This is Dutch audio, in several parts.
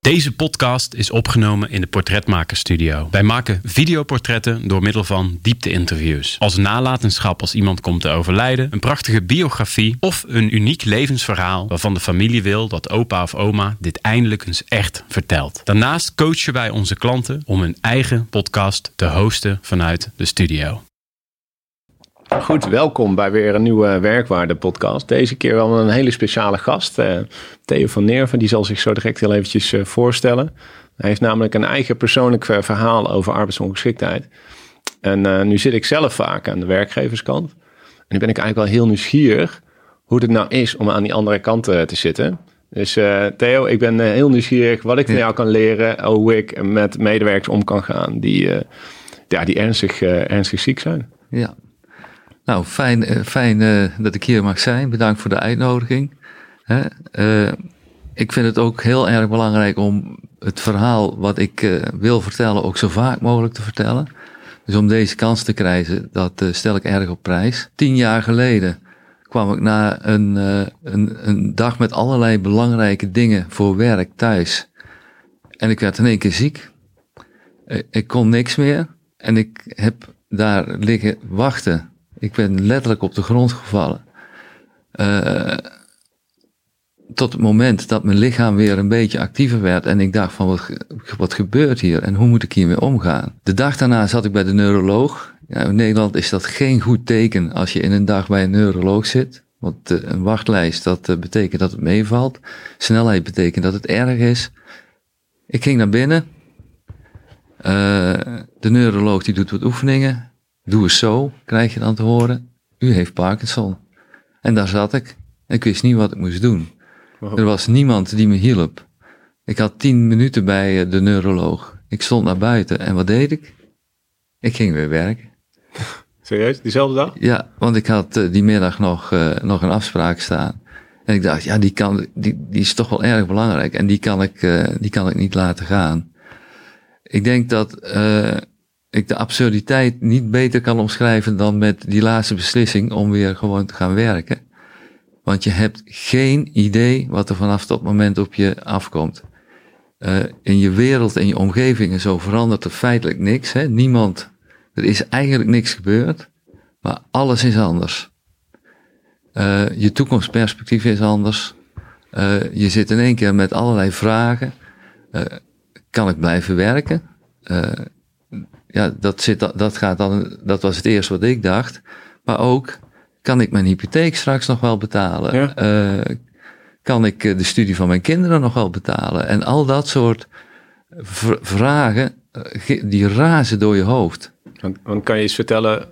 Deze podcast is opgenomen in de Portretmakerstudio. Wij maken videoportretten door middel van diepte-interviews. Als nalatenschap als iemand komt te overlijden, een prachtige biografie of een uniek levensverhaal waarvan de familie wil dat opa of oma dit eindelijk eens echt vertelt. Daarnaast coachen wij onze klanten om hun eigen podcast te hosten vanuit de studio. Goed, welkom bij weer een nieuwe Werkwaarde podcast. Deze keer wel een hele speciale gast, uh, Theo van Neerven. Die zal zich zo direct heel eventjes uh, voorstellen. Hij heeft namelijk een eigen persoonlijk uh, verhaal over arbeidsongeschiktheid. En nu zit ik zelf vaak aan de werkgeverskant. En nu ben ik eigenlijk wel heel nieuwsgierig hoe het nou is om aan die andere kant te zitten. Dus Theo, ik ben heel nieuwsgierig wat ik van jou kan leren. Hoe ik met medewerkers om kan gaan die, ja, die ernstig, ernstig ziek zijn. Ja, nou, fijn, eh, fijn uh, dat ik hier mag zijn. Bedankt voor de uitnodiging. Uh, ik vind het ook heel erg belangrijk om het verhaal wat ik wil vertellen ook zo vaak mogelijk te vertellen. Dus om deze kans te krijgen, dat stel ik erg op prijs. Tien jaar geleden kwam ik na een, een, een dag met allerlei belangrijke dingen voor werk thuis. En ik werd in één keer ziek. Ik kon niks meer. En ik heb daar liggen wachten ik ben letterlijk op de grond gevallen. Uh, tot het moment dat mijn lichaam weer een beetje actiever werd en ik dacht van wat, wat gebeurt hier en hoe moet ik hiermee omgaan? De dag daarna zat ik bij de neuroloog. Ja, in Nederland is dat geen goed teken als je in een dag bij een neuroloog zit. Want uh, een wachtlijst, dat uh, betekent dat het meevalt. Snelheid betekent dat het erg is. Ik ging naar binnen. de neuroloog die doet wat oefeningen. Doe eens zo, krijg je dan te horen. U heeft Parkinson. En daar zat ik. Ik wist niet wat ik moest doen. Er was niemand die me hielp. Ik had tien minuten bij eh, de neuroloog. Ik stond naar buiten en wat deed ik? Ik ging weer werken. Serieus? Diezelfde dag? Ja, want ik had eh, die middag nog, uh, nog een afspraak staan. En ik dacht, ja, die, kan, die, die is toch wel erg belangrijk. En die kan ik, uh, die kan ik niet laten gaan. Ik denk dat ik de absurditeit niet beter kan omschrijven dan met die laatste beslissing om weer gewoon te gaan werken. Want je hebt geen idee wat er vanaf dat moment op je afkomt. Uh, in je wereld en je omgeving en zo verandert er feitelijk niks. Hè? Niemand, er is eigenlijk niks gebeurd, maar alles is anders. Uh, je toekomstperspectief is anders. Uh, je zit in één keer met allerlei vragen. kan ik blijven werken? Ja, dat, zit, dat, gaat dan, dat was het eerste wat ik dacht. Maar ook, kan ik mijn hypotheek straks nog wel betalen? Uh, kan ik eh, de studie van mijn kinderen nog wel betalen? En al dat soort vragen, eh, die razen door je hoofd. Want, kan je eens vertellen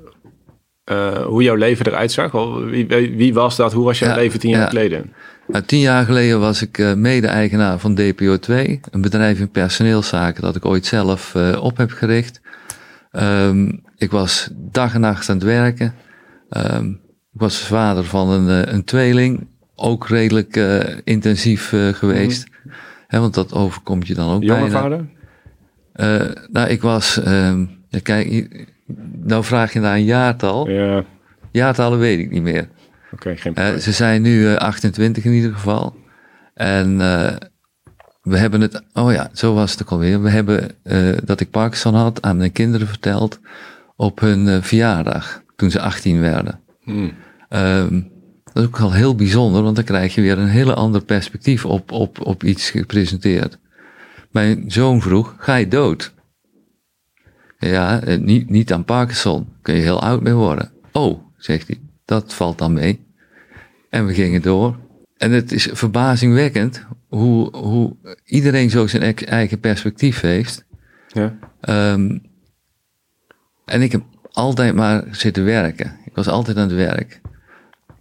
uh, hoe jouw leven eruit zag? Wie, wie, was dat? Hoe was jouw leven tien jaar geleden? Nou, tien jaar geleden was ik uh, mede-eigenaar van DPO2, een bedrijf in personeelszaken dat ik ooit zelf uh, op heb gericht. Um, ik was dag en nacht aan het werken. Um, ik was vader van een, eh, een tweeling, ook redelijk uh, intensief uh, geweest. Mm want dat overkomt je dan ook Jonge bijna. vader? Uh, nou, ik was, um, ja, kijk, nou vraag je naar een jaartal. Ja. Jaartallen weet ik niet meer. Oké, okay, geen probleem. ze zijn nu 28 in ieder geval. En we hebben het, oh ja, zo was het ook alweer. We hebben uh, dat ik Parkinson had aan mijn kinderen verteld op hun uh, verjaardag, toen ze 18 werden. Hmm. Um, dat is ook al heel bijzonder, want dan krijg je weer een hele ander perspectief op, op, op iets gepresenteerd. Mijn zoon vroeg, ga je dood? Ja, eh, niet, niet aan Parkinson, kun je heel oud mee worden. Oh, zegt hij, dat valt dan mee. En we gingen door. En het is verbazingwekkend hoe, hoe iedereen zo zijn eigen perspectief heeft. Ja. Um, en ik heb altijd maar zitten werken. Ik was altijd aan het werk.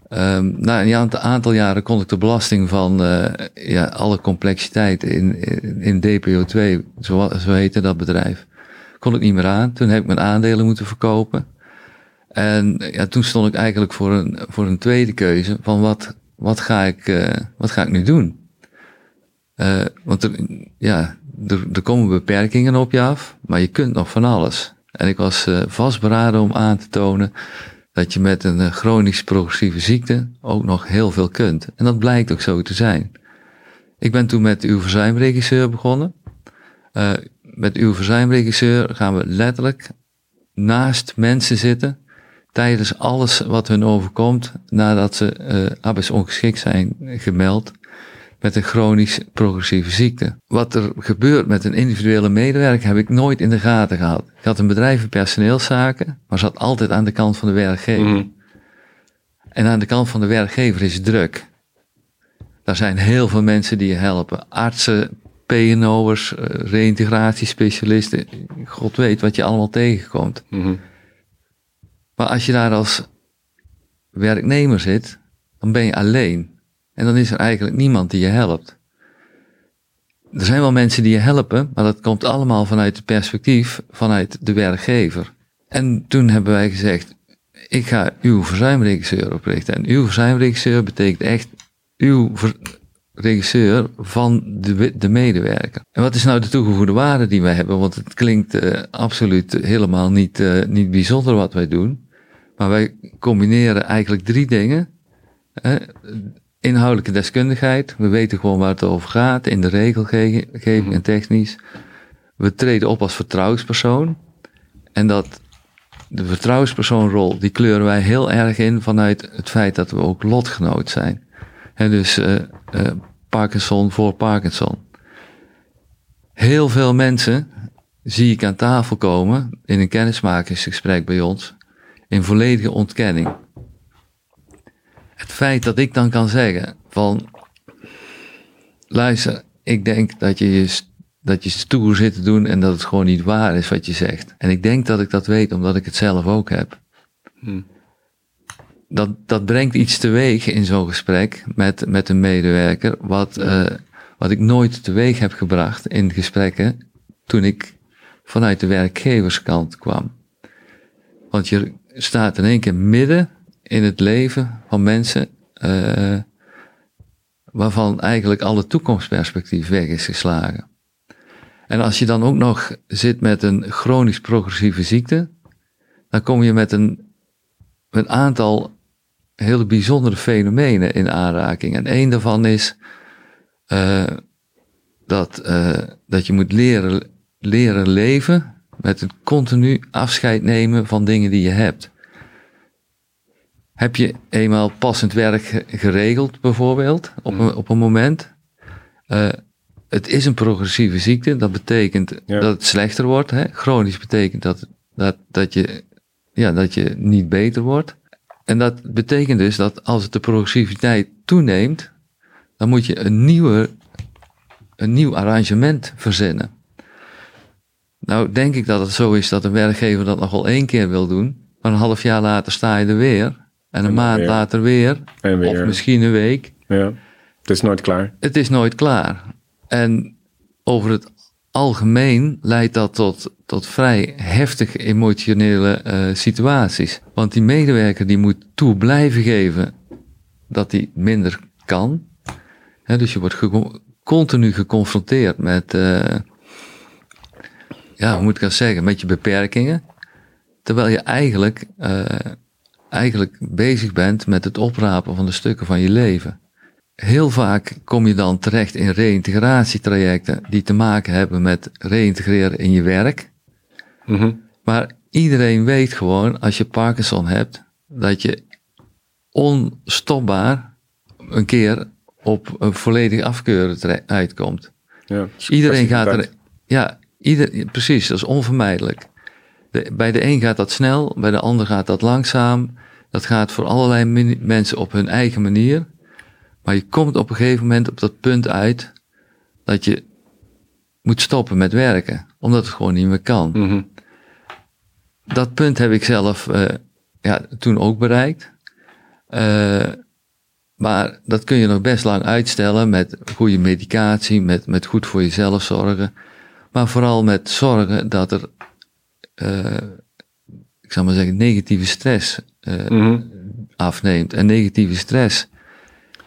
Um, na een aantal jaren kon ik de belasting van uh, ja, alle complexiteit in, in, in DPO2, zo, zo heette dat bedrijf, kon ik niet meer aan. Toen heb ik mijn aandelen moeten verkopen. En ja, toen stond ik eigenlijk voor een, voor een tweede keuze van wat, wat, ga, ik, uh, wat ga ik nu doen? Uh, want er, ja, er, komen beperkingen op je af, maar je kunt nog van alles. En ik was uh, vastberaden om aan te tonen dat je met een chronisch progressieve ziekte ook nog heel veel kunt. En dat blijkt ook zo te zijn. Ik ben toen met uw verzuimregisseur begonnen. Met uw verzuimregisseur gaan we letterlijk naast mensen zitten tijdens alles wat hun overkomt nadat ze uh, arbeidsongeschikt zijn gemeld met een chronisch progressieve ziekte. Wat er gebeurt met een individuele medewerker heb ik nooit in de gaten gehad. Ik had een bedrijf in personeelszaken, maar zat altijd aan de kant van de werkgever. Mm. En aan de kant van de werkgever is druk. Daar zijn heel veel mensen die je helpen. Artsen, PNO'ers, eh, reïntegratiespecialisten. God weet wat je allemaal tegenkomt. Mm Maar als je daar als werknemer zit, dan ben je alleen. En dan is er eigenlijk niemand die je helpt. Er zijn wel mensen die je helpen, maar dat komt allemaal vanuit het perspectief vanuit de werkgever. En toen hebben wij gezegd, ik ga uw verzuimregisseur oprichten. En uw verzuimregisseur betekent echt uw regisseur van de, de medewerker. En wat is nou de toegevoegde waarde die wij hebben? Want het klinkt uh, absoluut helemaal niet, uh, niet bijzonder wat wij doen. Maar wij combineren eigenlijk drie dingen inhoudelijke deskundigheid. We weten gewoon waar het over gaat in de regelgeving mhm. en technisch. We treden op als vertrouwenspersoon. En dat de vertrouwenspersoonrol, die kleuren wij heel erg in vanuit het feit dat we ook lotgenoot zijn. En dus uh, uh, Parkinson voor Parkinson. Heel veel mensen zie ik aan tafel komen in een kennismakingsgesprek bij ons in volledige ontkenning het feit dat ik dan kan zeggen van, luister, ik denk dat je je, dat je stoer zit te doen en dat het gewoon niet waar is wat je zegt. En ik denk dat ik dat weet omdat ik het zelf ook heb. Hmm. Dat, dat brengt iets teweeg in zo'n gesprek met, met een medewerker, wat, uh, wat ik nooit teweeg heb gebracht in gesprekken toen ik vanuit de werkgeverskant kwam. Want je staat in één keer midden in het leven van mensen uh, waarvan eigenlijk alle toekomstperspectief weg is geslagen. En als je dan ook nog zit met een chronisch progressieve ziekte, dan kom je met een, een aantal hele bijzondere fenomenen in aanraking. En één daarvan is uh, dat, uh, dat je moet leren, leren leven met het continu afscheid nemen van dingen die je hebt. Heb je eenmaal passend werk geregeld, bijvoorbeeld, op, een, op een moment? Uh, het is een progressieve ziekte. Dat betekent dat het slechter wordt. Hè? Chronisch betekent dat, dat, dat, je, ja, dat je niet beter wordt. En dat betekent dus dat als de progressiviteit toeneemt, dan moet je een, nieuwe, een nieuw arrangement verzinnen. Nou, denk ik dat het zo is dat een werkgever dat nog wel één keer wil doen, maar een half jaar later sta je er weer. En een maand later weer, Of misschien een week. Ja, het is nooit klaar. Het is nooit klaar. En over het algemeen leidt dat tot, tot vrij heftige emotionele uh, situaties. Want die medewerker die moet toe blijven geven dat hij minder kan. dus je wordt continu geconfronteerd met, uh, ja, hoe moet ik dat zeggen, met je beperkingen. Terwijl je eigenlijk uh, eigenlijk bezig bent met het oprapen van de stukken van je leven. Heel vaak kom je dan terecht in reïntegratietrajecten die te maken hebben met reïntegreren in je werk. Mm Maar iedereen weet gewoon, als je Parkinson hebt, dat je onstopbaar een keer op een volledig afkeuren uitkomt. Ja, iedereen gaat er. Ja, ieder, precies, dat is onvermijdelijk bij de een gaat dat snel, bij de ander gaat dat langzaam. Dat gaat voor allerlei mensen op hun eigen manier. Maar je komt op een gegeven moment op dat punt uit dat je moet stoppen met werken, omdat het gewoon niet meer kan. Mhm. Dat punt heb ik zelf uh, ja, toen ook bereikt. Uh, maar dat kun je nog best lang uitstellen met goede medicatie, met, met goed voor jezelf zorgen. Maar vooral met zorgen dat er, uh, ik zal maar zeggen, negatieve stress uh, mm afneemt. En negatieve stress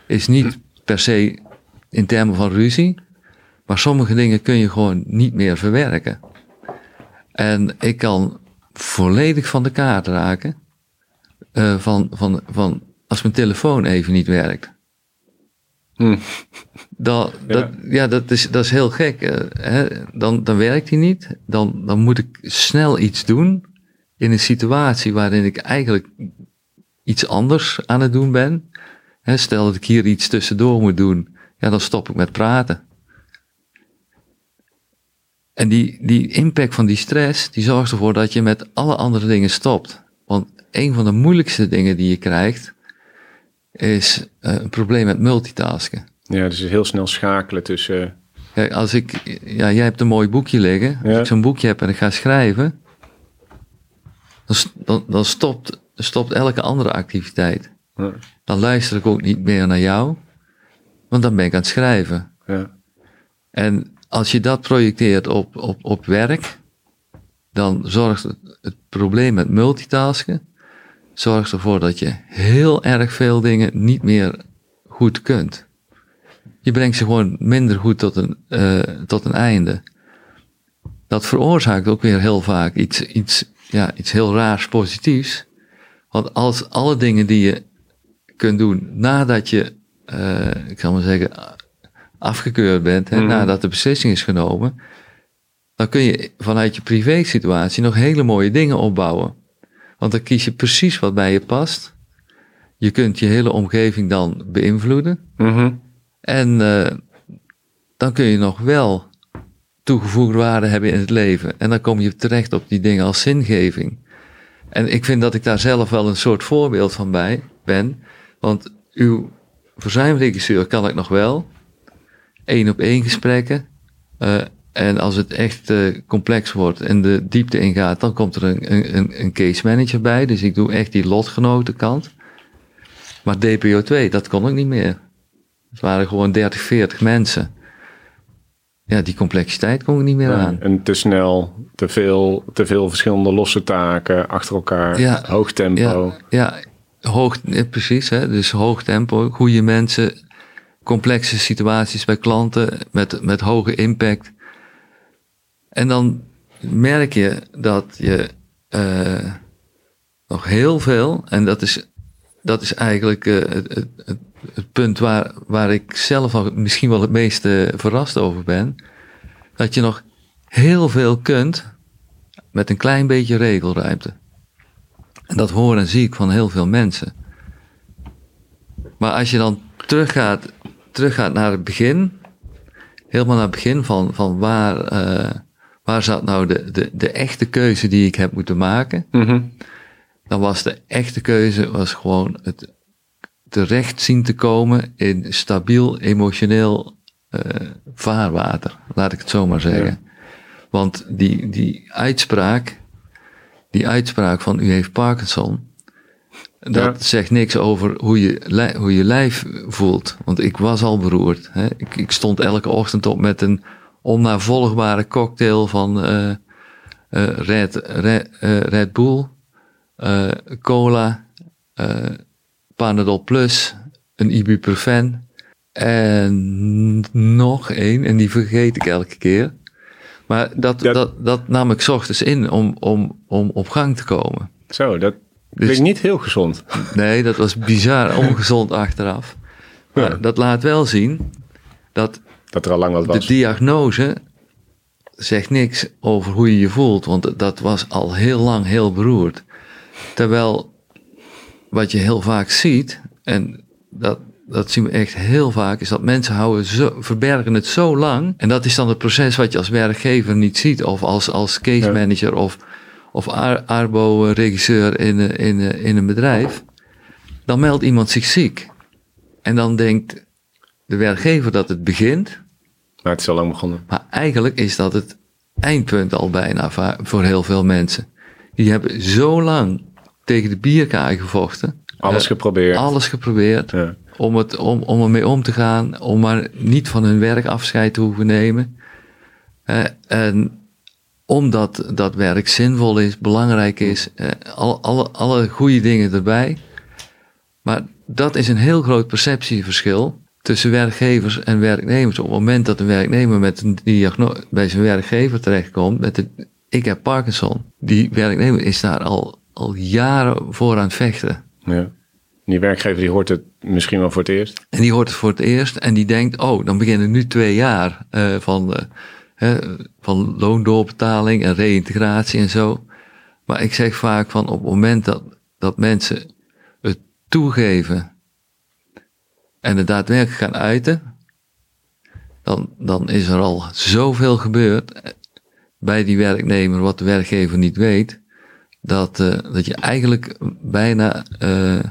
is niet per se in termen van ruzie, maar sommige dingen kun je gewoon niet meer verwerken. En ik kan volledig van de kaart raken uh, van, van, van als mijn telefoon even niet werkt. Hm. Dat, dat, ja. dat, is, dat is heel gek. Hè? Dan, dan werkt hij niet. Dan, dan moet ik snel iets doen in een situatie waarin ik eigenlijk iets anders aan het doen ben. Hè, stel dat ik hier iets tussendoor moet doen, ja, dan stop ik met praten. En die, die impact van die stress, die zorgt ervoor dat je met alle andere dingen stopt. Want een van de moeilijkste dingen die je krijgt, is uh, een probleem met multitasken. Ja, dus heel snel schakelen tussen. Kijk, als ik, ja, jij hebt een mooi boekje liggen. Als ik zo'n boekje heb en ik ga schrijven, dan, dan, dan stopt, stopt elke andere activiteit. Ja. Dan luister ik ook niet meer naar jou, want dan ben ik aan het schrijven. Ja. En als je dat projecteert op, op, op werk, dan zorgt het, het probleem met multitasken zorgt ervoor dat je heel erg veel dingen niet meer goed kunt. Je brengt ze gewoon minder goed tot een, uh, tot een einde. Dat veroorzaakt ook weer heel vaak iets, iets, ja, iets heel raars positiefs. Want als alle dingen die je kunt doen nadat je, uh, ik zal maar zeggen, afgekeurd bent, hè, mm nadat de beslissing is genomen, dan kun je vanuit je privé situatie nog hele mooie dingen opbouwen. Want dan kies je precies wat bij je past. Je kunt je hele omgeving dan beïnvloeden. Mhm. En uh, dan kun je nog wel toegevoegde waarde hebben in het leven. En dan kom je terecht op die dingen als zingeving. En ik vind dat ik daar zelf wel een soort voorbeeld van bij ben. Want uw verzuimregisseur kan ik nog wel. Eén op één gesprekken. Uh, en als het echt uh, complex wordt en de diepte ingaat, dan komt er een, een, een case manager bij. Dus ik doe echt die lotgenotenkant. Maar DPO2, dat kon ik niet meer. Het waren gewoon 30, 40 mensen. Ja, die complexiteit kon ik niet meer aan. En te snel, te veel, te veel verschillende losse taken achter elkaar, ja, hoog tempo. Ja, ja hoog, precies. Hè, dus hoog tempo, goede mensen, complexe situaties bij klanten met, met hoge impact. En dan merk je dat je uh, nog heel veel, en dat is, dat is eigenlijk uh, het, het, het, punt waar, waar ik zelf al misschien wel het meest verrast over ben, dat je nog heel veel kunt met een klein beetje regelruimte. En dat hoor en zie ik van heel veel mensen. Maar als je dan teruggaat, teruggaat naar het begin, helemaal naar het begin van, van waar, waar zat nou de, de, de echte keuze die ik heb moeten maken? Mhm. Dan was de echte keuze was gewoon het terecht zien te komen in stabiel emotioneel uh, vaarwater, laat ik het zo maar zeggen. Want die, die uitspraak, die uitspraak van u heeft Parkinson, dat zegt niks over hoe je, hoe je lijf voelt. Want ik was al beroerd. Hè? Ik, ik stond elke ochtend op met een onnavolgbare cocktail van uh, uh, Red, Red, uh, Red Bull, cola, Panadol Plus, een ibuprofen en nog één, en die vergeet ik elke keer. Maar dat, dat, dat nam ik ochtends in om, om, om op gang te komen. Zo, dat dus, niet heel gezond. Nee, dat was bizar ongezond achteraf. Maar dat laat wel zien dat dat er al lang wat was. De diagnose zegt niks over hoe je je voelt, want dat was al heel lang heel beroerd. Terwijl wat je heel vaak ziet, en dat, dat zien we echt heel vaak, is dat mensen houden zo, verbergen het zo lang. En dat is dan het proces wat je als werkgever niet ziet, of als, als case manager of, of arbo-regisseur in, in, in een bedrijf. Dan meldt iemand zich ziek. En dan denkt de werkgever dat het begint. Maar het is al lang begonnen. Maar eigenlijk is dat het eindpunt al bijna voor heel veel mensen. Die hebben zo lang tegen de bierkaai gevochten. Alles Eh, geprobeerd. Alles geprobeerd Ja. om, het, om, om ermee om te gaan, om maar niet van hun werk afscheid te hoeven nemen. Eh, en omdat dat werk zinvol is, belangrijk is, eh, al, alle, alle goede dingen erbij. Maar dat is een heel groot perceptieverschil tussen werkgevers en werknemers. Op het moment dat een werknemer met een diagnose bij zijn werkgever terechtkomt met de, ik heb Parkinson, die werknemer is daar al, al jaren voor aan het vechten. Ja. Die werkgever die hoort het misschien wel voor het eerst. En die hoort het voor het eerst en die denkt, oh, dan beginnen nu twee jaar eh, van, eh, hè, van loondoorbetaling en reïntegratie en zo. Maar ik zeg vaak van op het moment dat, dat mensen het toegeven en het daadwerkelijk gaan uiten, dan, dan is er al zoveel gebeurd bij die werknemer wat de werkgever niet weet, dat, eh, dat je eigenlijk bijna, eh,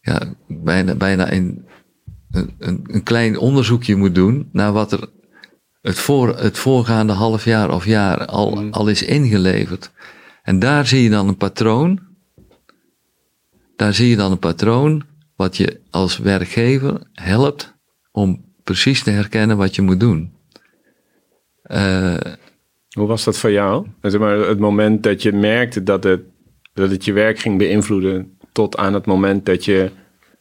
ja, bijna, bijna in een, een, een klein onderzoekje moet doen naar wat er het, voor, het voorgaande half jaar of jaar al, al is ingeleverd. En daar zie je dan een patroon. Daar zie je dan een patroon wat je als werkgever helpt om precies te herkennen wat je moet doen. Eh, Hoe was dat voor jou? Zeg maar, het moment dat je merkte dat het, dat het je werk ging beïnvloeden... tot aan het moment dat je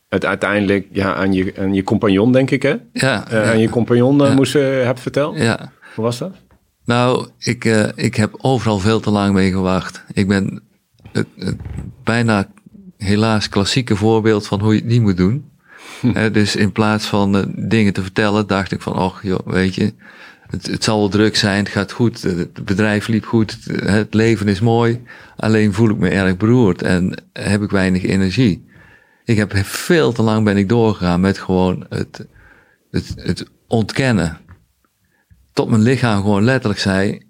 het uiteindelijk ja, aan, je, aan je compagnon, denk ik, hè? ja, Eh, ja, Aan je compagnon eh, Ja. moest, eh, hebt verteld. ja. Hoe was dat? Nou, ik, ik heb overal veel te lang mee gewacht. Ik ben bijna helaas klassieke voorbeeld van hoe je het niet moet doen. Eh, dus in plaats van eh, dingen te vertellen, dacht ik van, och joh, weet je, het, het zal wel druk zijn, het gaat goed, het bedrijf liep goed, het, het leven is mooi. Alleen voel ik me erg beroerd en heb ik weinig energie. Ik heb veel te lang ben ik doorgegaan met gewoon het, het, het ontkennen. Tot mijn lichaam gewoon letterlijk zei,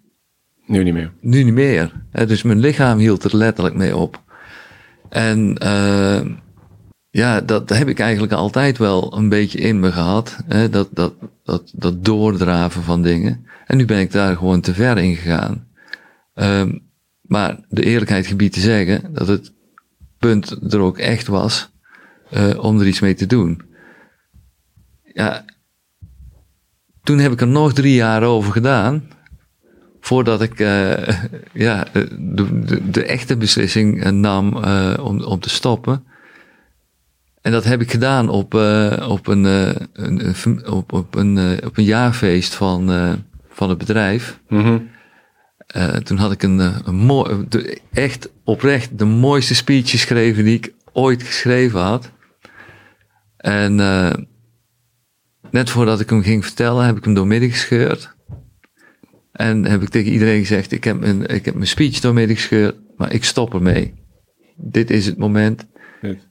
Nu niet meer. nu niet meer. Dus mijn lichaam hield er letterlijk mee op. En eh, ja, dat heb ik eigenlijk altijd wel een beetje in me gehad. Hè, dat, dat, dat, dat doordraven van dingen. En nu ben ik daar gewoon te ver in gegaan. Ehm, maar de eerlijkheid gebied te zeggen dat het punt er ook echt was eh, om er iets mee te doen. Ja, toen heb ik er nog drie jaar over gedaan voordat ik eh, ja, de, de, de echte beslissing eh, nam eh, om, om te stoppen. En dat heb ik gedaan op, op, een, een, op, op, een, op een jaarfeest van, van het bedrijf. Mhm. Toen had ik een, een mooi, de, echt oprecht de mooiste speech geschreven die ik ooit geschreven had. En net voordat ik hem ging vertellen, heb ik hem doormidden gescheurd. En heb ik tegen iedereen gezegd, ik heb mijn, ik heb mijn speech doormidden gescheurd, maar ik stop ermee. Dit is het moment.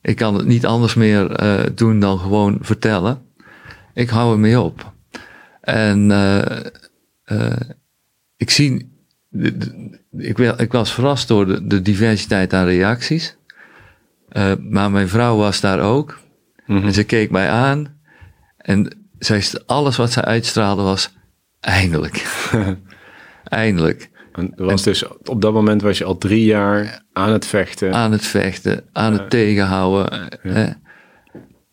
Ik kan het niet anders meer eh, doen dan gewoon vertellen. Ik hou ermee op. En eh, eh, ik zie, ik, was verrast door de, de diversiteit aan reacties. Maar mijn vrouw was daar ook. Mhm. En ze keek mij aan. En zij, alles wat zij uitstraalde was, eindelijk. eindelijk. En was dus, op dat moment was je al drie jaar aan het vechten. aan het vechten, aan het tegenhouden. Hè.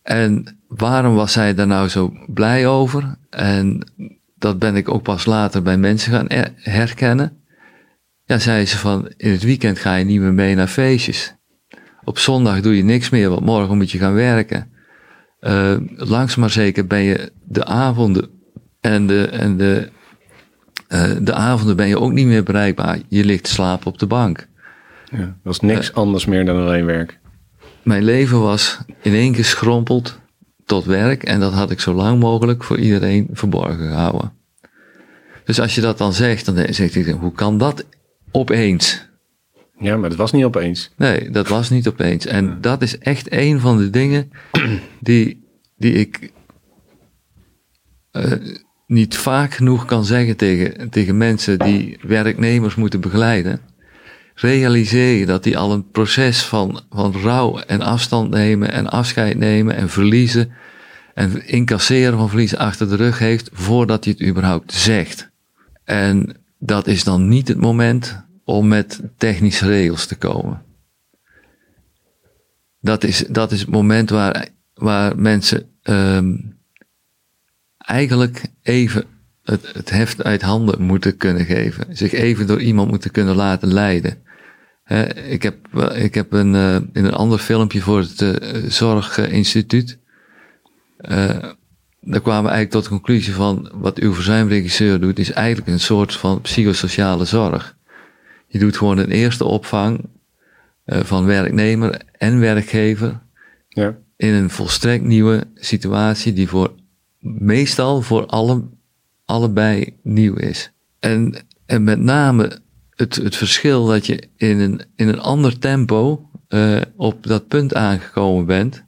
En waarom was zij daar nou zo blij over? En dat ben ik ook pas later bij mensen gaan er- herkennen. Ja, zei ze van, in het weekend ga je niet meer mee naar feestjes. Op zondag doe je niks meer, want morgen moet je gaan werken. Eh langzaam maar zeker ben je de avonden en de, en de, eh, de avonden ben je ook niet meer bereikbaar. Je ligt te slapen op de bank. Ja, was niks anders meer dan alleen werk. Mijn leven was in één keer schrompeld tot werk en dat had ik zo lang mogelijk voor iedereen verborgen gehouden. Dus als je dat dan zegt, dan zegt ik, hoe kan dat opeens? Ja, maar het was niet opeens. Nee, dat was niet opeens. En dat is echt een van de dingen die, die ik eh, niet vaak genoeg kan zeggen tegen, tegen mensen die werknemers moeten begeleiden. Realiseer je dat die al een proces van, van rouw en afstand nemen en afscheid nemen en verliezen en incasseren van verliezen achter de rug heeft voordat hij het überhaupt zegt. En dat is dan niet het moment om met technische regels te komen. dat is, dat is het moment waar, waar mensen ehm, eigenlijk even het, het heft uit handen moeten kunnen geven. Zich even door iemand moeten kunnen laten leiden. ik heb, ik heb een, uh, in een ander filmpje voor het uh, Zorginstituut. Uh, daar kwamen we eigenlijk tot de conclusie van wat uw verzuimregisseur doet, is eigenlijk een soort van psychosociale zorg. Je doet gewoon een eerste opvang van werknemer en werkgever. Ja. In een volstrekt nieuwe situatie die voor meestal voor alle allebei nieuw is. En, en met name het, het verschil dat je in een, in een ander tempo uh, op dat punt aangekomen bent,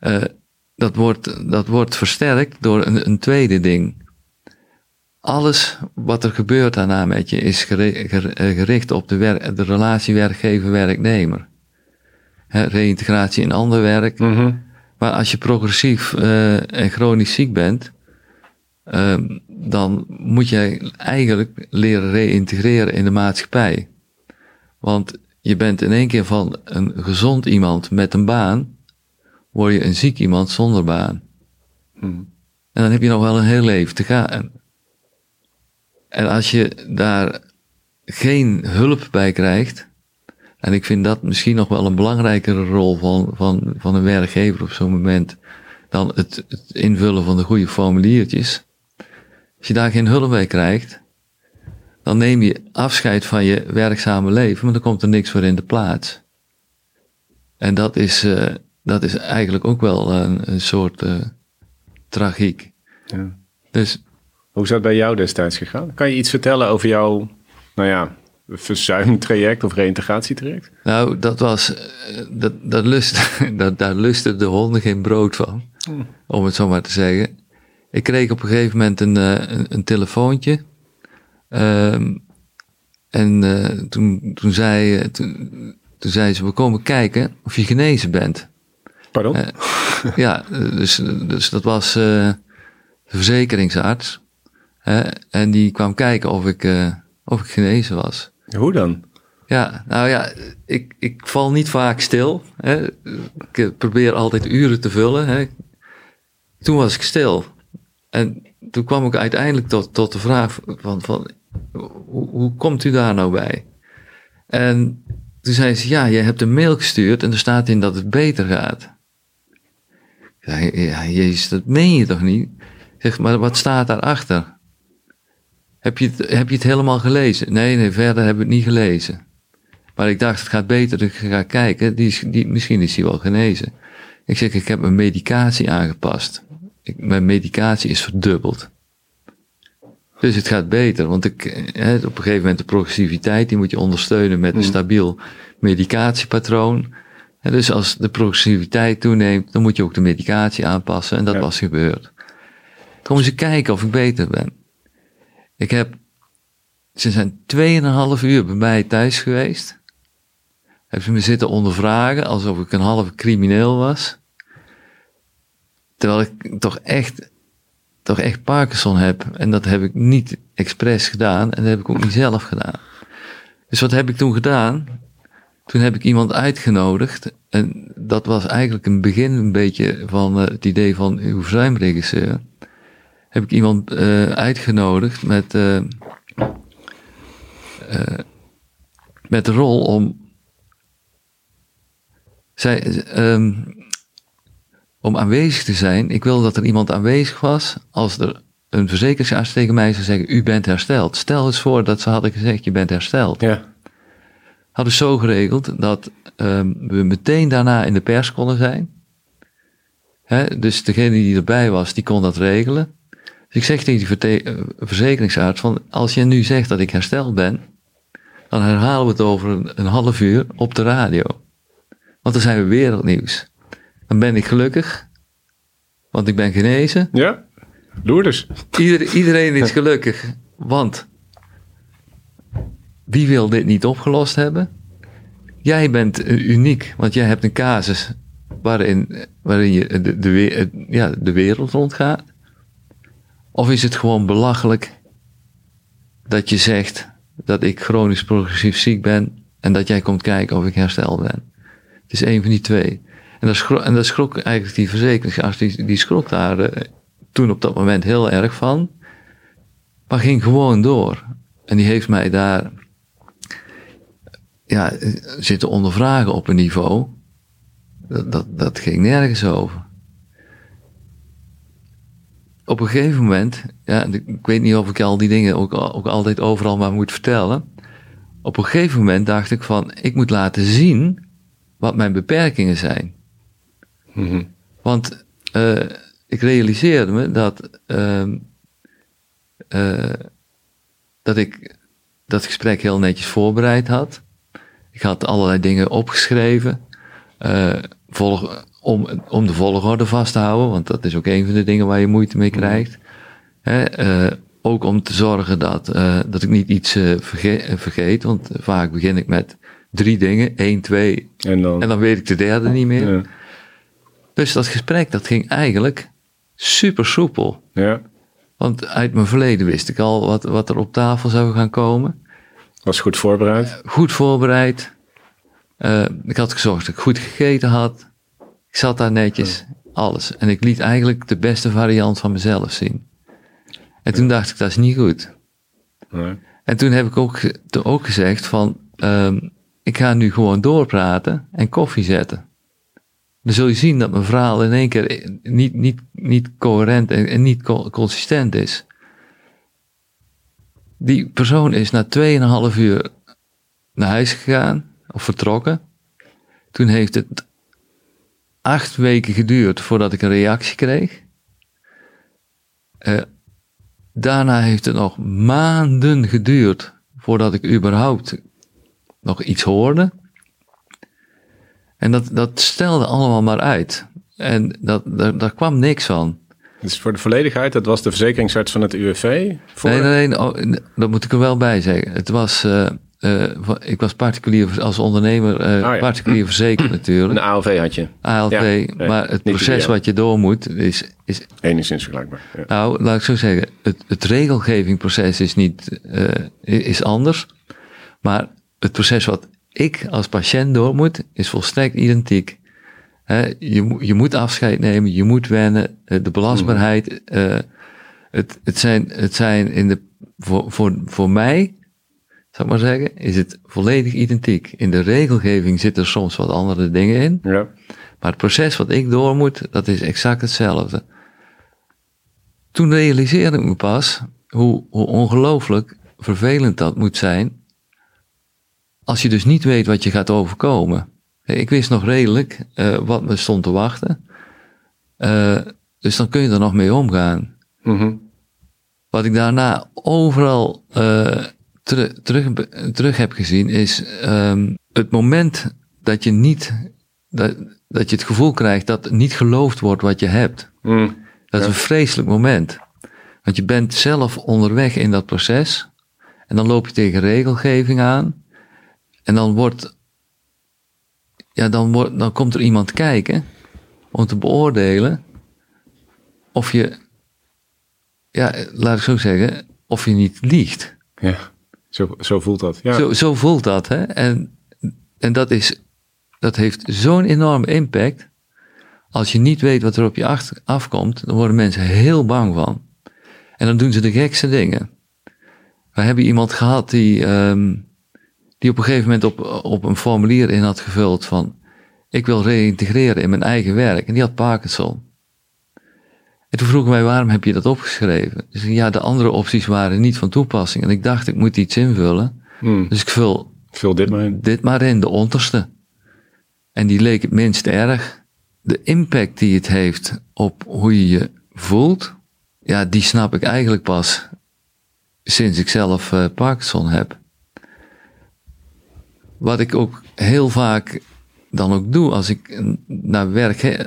uh, dat, wordt, dat wordt versterkt door een, een tweede ding. Alles wat er gebeurt daarna met je is gericht op de, wer de relatie werkgever-werknemer. Reïntegratie in ander werk. Mm Maar als je progressief uh, en chronisch ziek bent, um, dan moet jij eigenlijk leren reïntegreren in de maatschappij. Want je bent in één keer van een gezond iemand met een baan, word je een ziek iemand zonder baan. Hmm. En dan heb je nog wel een heel leven te gaan. En als je daar geen hulp bij krijgt, en ik vind dat misschien nog wel een belangrijkere rol van, van, van een werkgever op zo'n moment dan het, het invullen van de goede formuliertjes. Als je daar geen hulp bij krijgt, dan neem je afscheid van je werkzame leven, maar dan komt er niks voor in de plaats. En dat is, uh, dat is eigenlijk ook wel een, een soort uh, tragiek. Ja. Dus, Hoe is dat bij jou destijds gegaan? Kan je iets vertellen over jouw, nou ja, verzuimtraject of reïntegratietraject? Nou, dat was, eh, dat, dat lust, dat, daar lusten de honden geen brood van, hm. om het zo maar te zeggen. Ik kreeg op een gegeven moment een, uh, een, een, telefoontje. Um, en uh, toen, toen, zei, eh, toen, toen zei ze, we komen kijken of je genezen bent. Pardon? ja, dus, dus dat was de verzekeringsarts. en die kwam kijken of ik, of ik genezen was. Hoe dan? Ja, nou ja, ik, ik val niet vaak stil. Hè. Ik probeer altijd uren te vullen. Hè. Toen was ik stil. En toen kwam ik uiteindelijk tot, tot de vraag van, van hoe, hoe komt u daar nou bij? En toen zei ze, ja, je hebt een mail gestuurd en er staat in dat het beter gaat. Ja, ja jezus, dat meen je toch niet? zeg, maar wat staat daarachter? Heb je, het, heb je het helemaal gelezen? Nee, nee, verder heb ik het niet gelezen. Maar ik dacht, het gaat beter, ik ga kijken, die, die, misschien is hij wel genezen. Ik zeg, ik heb mijn medicatie aangepast ik, mijn medicatie is verdubbeld. Dus het gaat beter, want ik, hè, op een gegeven moment de progressiviteit, die moet je ondersteunen met een mm. stabiel medicatiepatroon. En dus als de progressiviteit toeneemt, dan moet je ook de medicatie aanpassen en dat was gebeurd. Kom eens kijken of ik beter ben. Ik heb, ze zijn 2,5 uur bij mij thuis geweest. Hebben ze me zitten ondervragen alsof ik een halve crimineel was. Terwijl ik toch echt, toch echt Parkinson heb. En dat heb ik niet expres gedaan. En dat heb ik ook niet zelf gedaan. Dus wat heb ik toen gedaan? Toen heb ik iemand uitgenodigd. En dat was eigenlijk een begin een beetje van uh, het idee van uw verzuimregisseur. Heb ik iemand uh, uitgenodigd met, uh, met de rol om. Zij, um, om aanwezig te zijn. Ik wil dat er iemand aanwezig was als er een verzekeringsarts tegen mij zou zeggen, u bent hersteld. Stel eens voor dat ze hadden gezegd, je bent hersteld. Ja. Hadden zo geregeld dat um, we meteen daarna in de pers konden zijn. He, dus degene die erbij was, die kon dat regelen. Dus ik zeg tegen die uh, verzekeringsarts van, als je nu zegt dat ik hersteld ben, dan herhalen we het over een, een half uur op de radio. Want dan zijn we wereldnieuws dan ben ik gelukkig. Want ik ben genezen. Ja, Loerders. Ieder, iedereen is gelukkig. Want wie wil dit niet opgelost hebben? Jij bent uniek, want jij hebt een casus waarin, waarin je de, de, ja, de wereld rondgaat. Of is het gewoon belachelijk dat je zegt dat ik chronisch progressief ziek ben en dat jij komt kijken of ik hersteld ben? Het is een van die twee. En dat schrok, en dat schrok eigenlijk die verzekeringsarts, die, die schrok daar eh, toen op dat moment heel erg van. Maar ging gewoon door. En die heeft mij daar ja, zitten ondervragen op een niveau. Dat, dat ging nergens over. Op een gegeven moment, ja, ik weet niet of ik al die dingen ook, ook altijd overal maar moet vertellen. Op een gegeven moment dacht ik van, ik moet laten zien wat mijn beperkingen zijn. Mhm. Want eh, ik realiseerde me dat, ehm, eh, dat ik dat gesprek heel netjes voorbereid had. Ik had allerlei dingen opgeschreven. eh, volg, om, om de volgorde vast te houden, want dat is ook een van de dingen waar je moeite mee krijgt. Hè, eh, ook om te zorgen dat, eh, dat ik niet iets eh, verge- vergeet, want vaak begin ik met drie dingen, één, twee, En dan, en dan weet ik de derde niet meer. ja. Dus dat gesprek, dat ging eigenlijk super soepel. ja, Want uit mijn verleden wist ik al wat, wat er op tafel zou gaan komen. was goed voorbereid. Goed voorbereid. Ik had gezorgd dat ik goed gegeten had. Ik zat daar netjes. Alles. En ik liet eigenlijk de beste variant van mezelf zien. En toen dacht ik, dat is niet goed. En toen heb ik ook, ook gezegd van, ehm, ik ga nu gewoon doorpraten en koffie zetten. Dan zul je zien dat mijn verhaal in één keer niet, niet, niet coherent en, en niet co- consistent is. Die persoon is na 2,5 uur naar huis gegaan, of vertrokken. Toen heeft het acht weken geduurd voordat ik een reactie kreeg. Eh, Daarna heeft het nog maanden geduurd voordat ik überhaupt nog iets hoorde. En dat, dat stelde allemaal maar uit. En dat, daar, daar kwam niks van. Dus voor de volledigheid, dat was de verzekeringsarts van het UWV. Voor... Nee, nee, nee, oh, dat moet ik er wel bij zeggen. Het was, eh, ik was particulier als ondernemer, eh, ja. particulier verzekerd Een natuurlijk. ALV had je. ALV, Ja, nee, maar het proces wat je door moet is, is Enigszins vergelijkbaar. Ja. Nou, laat ik zo zeggen. Het, het regelgevingproces is niet, eh, is anders. Maar het proces wat ik als patiënt door moet, is volstrekt identiek. Je, je moet afscheid nemen, je moet wennen, eh, de belastbaarheid. eh, het, het, zijn, het zijn in de, voor, voor, voor mij, zou ik maar zeggen, is het volledig identiek. In de regelgeving zitten er soms wat andere dingen in. Ja. Maar het proces wat ik door moet, dat is exact hetzelfde. Toen realiseerde ik me pas hoe, hoe ongelooflijk vervelend dat moet zijn. Als je dus niet weet wat je gaat overkomen. Ik wist nog redelijk eh, wat me stond te wachten. Eh, dus dan kun je er nog mee omgaan. Mhm. Wat ik daarna overal eh, teru- terug, terug heb gezien is ehm, het moment dat je niet, dat, dat je het gevoel krijgt dat niet geloofd wordt wat je hebt. Mm. Dat is een vreselijk moment. Want je bent zelf onderweg in dat proces en dan loop je tegen regelgeving aan en dan wordt, ja, dan, wordt, dan komt er iemand kijken om te beoordelen of je, ja, laat ik zo zeggen, of je niet liegt. Ja, zo, zo voelt dat. Ja. Zo, zo voelt dat, hè? En, en dat, is, dat heeft zo'n enorme impact. Als je niet weet wat er op je afkomt, dan worden mensen heel bang van. En dan doen ze de gekste dingen. We hebben iemand gehad die, ehm, die op een gegeven moment op, op een formulier in had gevuld van... Ik wil reïntegreren in mijn eigen werk. En die had Parkinson. En toen vroegen wij, waarom heb je dat opgeschreven? Dus ja, de andere opties waren niet van toepassing. En ik dacht, ik moet iets invullen. Mm. Dus ik vul Vul dit maar in. dit maar in, de onderste. En die leek het minst erg. De impact die het heeft op hoe je je voelt, ja, die snap ik eigenlijk pas sinds ik zelf eh, Parkinson heb. Wat ik ook heel vaak dan ook doe als ik naar werk,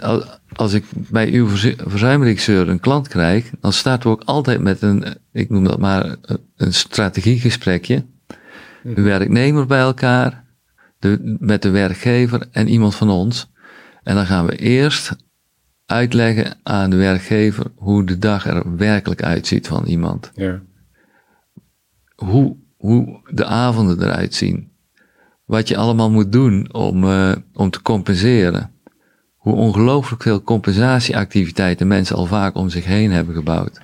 als ik bij uw verzu- verzuimregisseur een klant krijg, dan starten we ook altijd met een, eh, ik noem dat maar, een- een strategiegesprekje. De werknemer bij elkaar, de, met de werkgever en iemand van ons. En dan gaan we eerst uitleggen aan de werkgever hoe de dag er werkelijk uitziet van iemand. Ja. Hoe, hoe de avonden eruit zien. wat je allemaal moet doen om, uh, om te compenseren. Hoe ongelooflijk veel compensatieactiviteiten mensen al vaak om zich heen hebben gebouwd.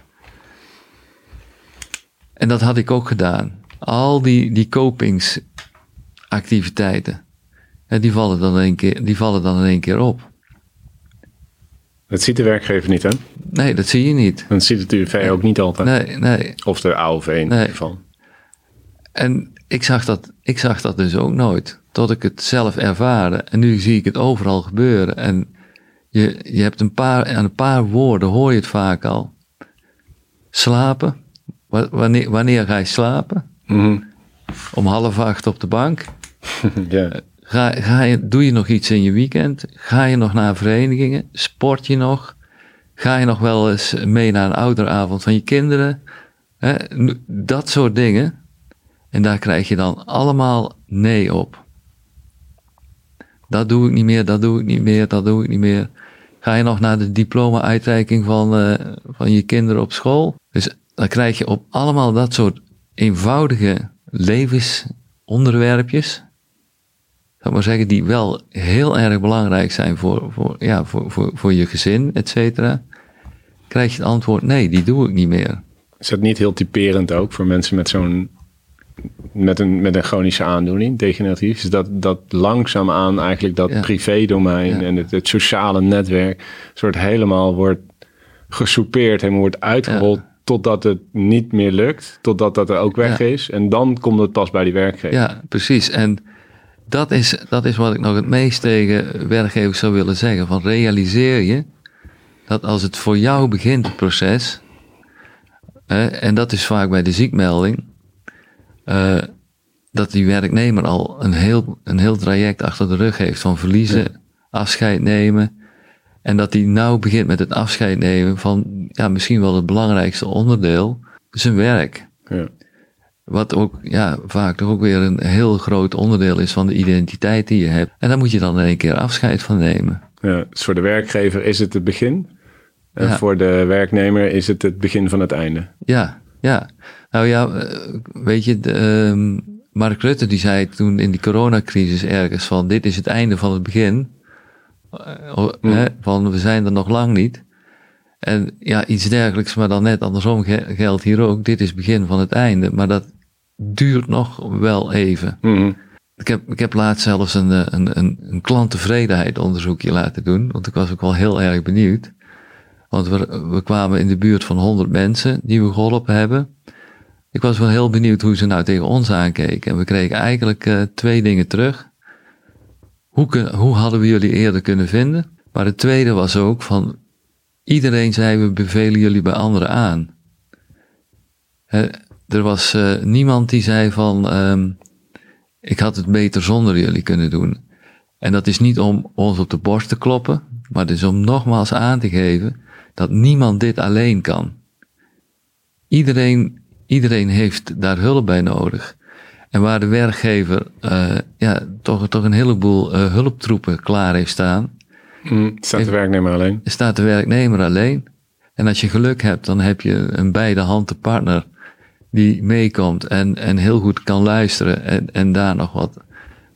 En dat had ik ook gedaan. Al die, die kopingsactiviteiten, die vallen, dan in één keer, die vallen dan in één keer op. Dat ziet de werkgever niet, hè? Nee, dat zie je niet. Dat ziet het UV ook niet altijd. Nee, nee. Of de AOV in ieder geval. En ik zag, dat, ik zag dat dus ook nooit. Tot ik het zelf ervaren. En nu zie ik het overal gebeuren. En je, je hebt een paar, aan een paar woorden hoor je het vaak al. Slapen. Wanneer, wanneer ga je slapen? Mhm. Om half acht op de bank. ja. Ga, ga je, doe je nog iets in je weekend? Ga je nog naar verenigingen? Sport je nog? Ga je nog wel eens mee naar een ouderavond van je kinderen? dat soort dingen. En daar krijg je dan allemaal nee op. Dat doe ik niet meer, dat doe ik niet meer, dat doe ik niet meer. Ga je nog naar de diploma-uitreiking van, uh, van je kinderen op school? Dus dan krijg je op allemaal dat soort eenvoudige levensonderwerpjes, zou maar zeggen, die wel heel erg belangrijk zijn voor, voor, ja, voor, voor, voor je gezin, et cetera, krijg je het antwoord, nee, die doe ik niet meer. Is dat niet heel typerend ook voor mensen met zo'n met een, met een chronische aandoening, degeneratief, is dat, dat langzaamaan eigenlijk dat privé-domein en het, het, sociale netwerk soort helemaal wordt gesoupeerd en wordt uitgerold totdat het niet meer lukt, totdat dat er ook weg is. En dan komt het pas bij die werkgever. Ja, precies. En dat is, dat is wat ik nog het meest tegen werkgevers zou willen zeggen. Van realiseer je dat als het voor jou begint, het proces, hè, en dat is vaak bij de ziekmelding, uh, dat die werknemer al een heel, een heel traject achter de rug heeft van verliezen, afscheid nemen. En dat hij nou begint met het afscheid nemen van ja, misschien wel het belangrijkste onderdeel, zijn werk. Ja. Wat ook ja, vaak toch ook weer een heel groot onderdeel is van de identiteit die je hebt. En daar moet je dan in één keer afscheid van nemen. Ja, dus voor de werkgever is het het begin. En voor de werknemer is het het begin van het einde. Ja, ja. Nou ja, eh, weet je, de, um, Mark Rutte die zei toen in die coronacrisis ergens van dit is het einde van het begin. Uh, hè, van we zijn er nog lang niet. En ja, iets dergelijks, maar dan net andersom geldt hier ook. Dit is het begin van het einde, maar dat duurt nog wel even. Mm Ik heb, ik heb laatst zelfs een, een, een, een klanttevredenheid laten doen, want ik was ook wel heel erg benieuwd. Want we, kwamen in de buurt van 100 mensen die we geholpen hebben. Ik was wel heel benieuwd hoe ze nou tegen ons aankeken. En we kregen eigenlijk uh, twee dingen terug. Hoe, hoe hadden we jullie eerder kunnen vinden? Maar het tweede was ook van, iedereen zei we bevelen jullie bij anderen aan. er was uh, niemand die zei van, um, ik had het beter zonder jullie kunnen doen. En dat is niet om ons op de borst te kloppen, maar het is om nogmaals aan te geven dat niemand dit alleen kan. Iedereen, iedereen heeft daar hulp bij nodig. En waar de werkgever uh, ja, toch, toch een heleboel uh, hulptroepen klaar heeft staan. Mm, staat de werknemer alleen? Staat de werknemer alleen. En als je geluk hebt, dan heb je een beide handen partner die meekomt en, en heel goed kan luisteren en, en daar nog wat,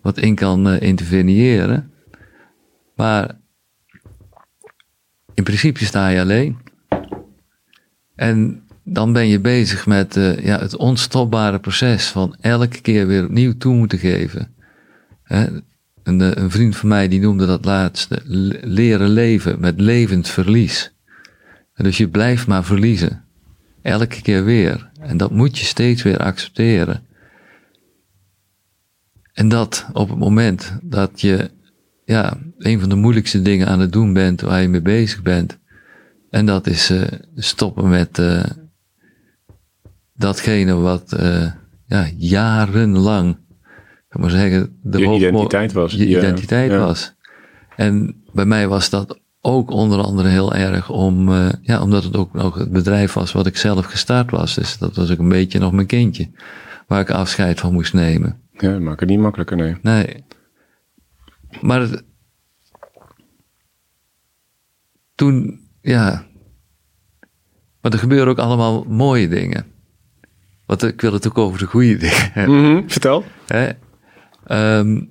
wat in kan uh, interveneren. Maar in principe sta je alleen. En dan ben je bezig met uh, ja, het onstopbare proces van elke keer weer opnieuw toe moeten geven. Hè? Een, eh, een, vriend van mij die noemde dat laatste leren leven met levend verlies. En dus je blijft maar verliezen. Elke keer weer. En dat moet je steeds weer accepteren. En dat op het moment dat je ja, een van de moeilijkste dingen aan het doen bent waar je mee bezig bent. En dat is uh, stoppen met uh, datgene wat uh, ja, jarenlang, ik maar zeggen, de je identiteit was. Je identiteit ja. was. En bij mij was dat ook onder andere heel erg om, ja, omdat het ook nog het bedrijf was wat ik zelf gestart was. Dus dat was ook een beetje nog mijn kindje, waar ik afscheid van moest nemen. Ja, dat maakt het niet makkelijker, nee. Nee. Maar toen, ja. Maar er gebeuren ook allemaal mooie dingen. Want ik wil het ook over de goede dingen. Mm -hmm, vertel. Hè? Ehm,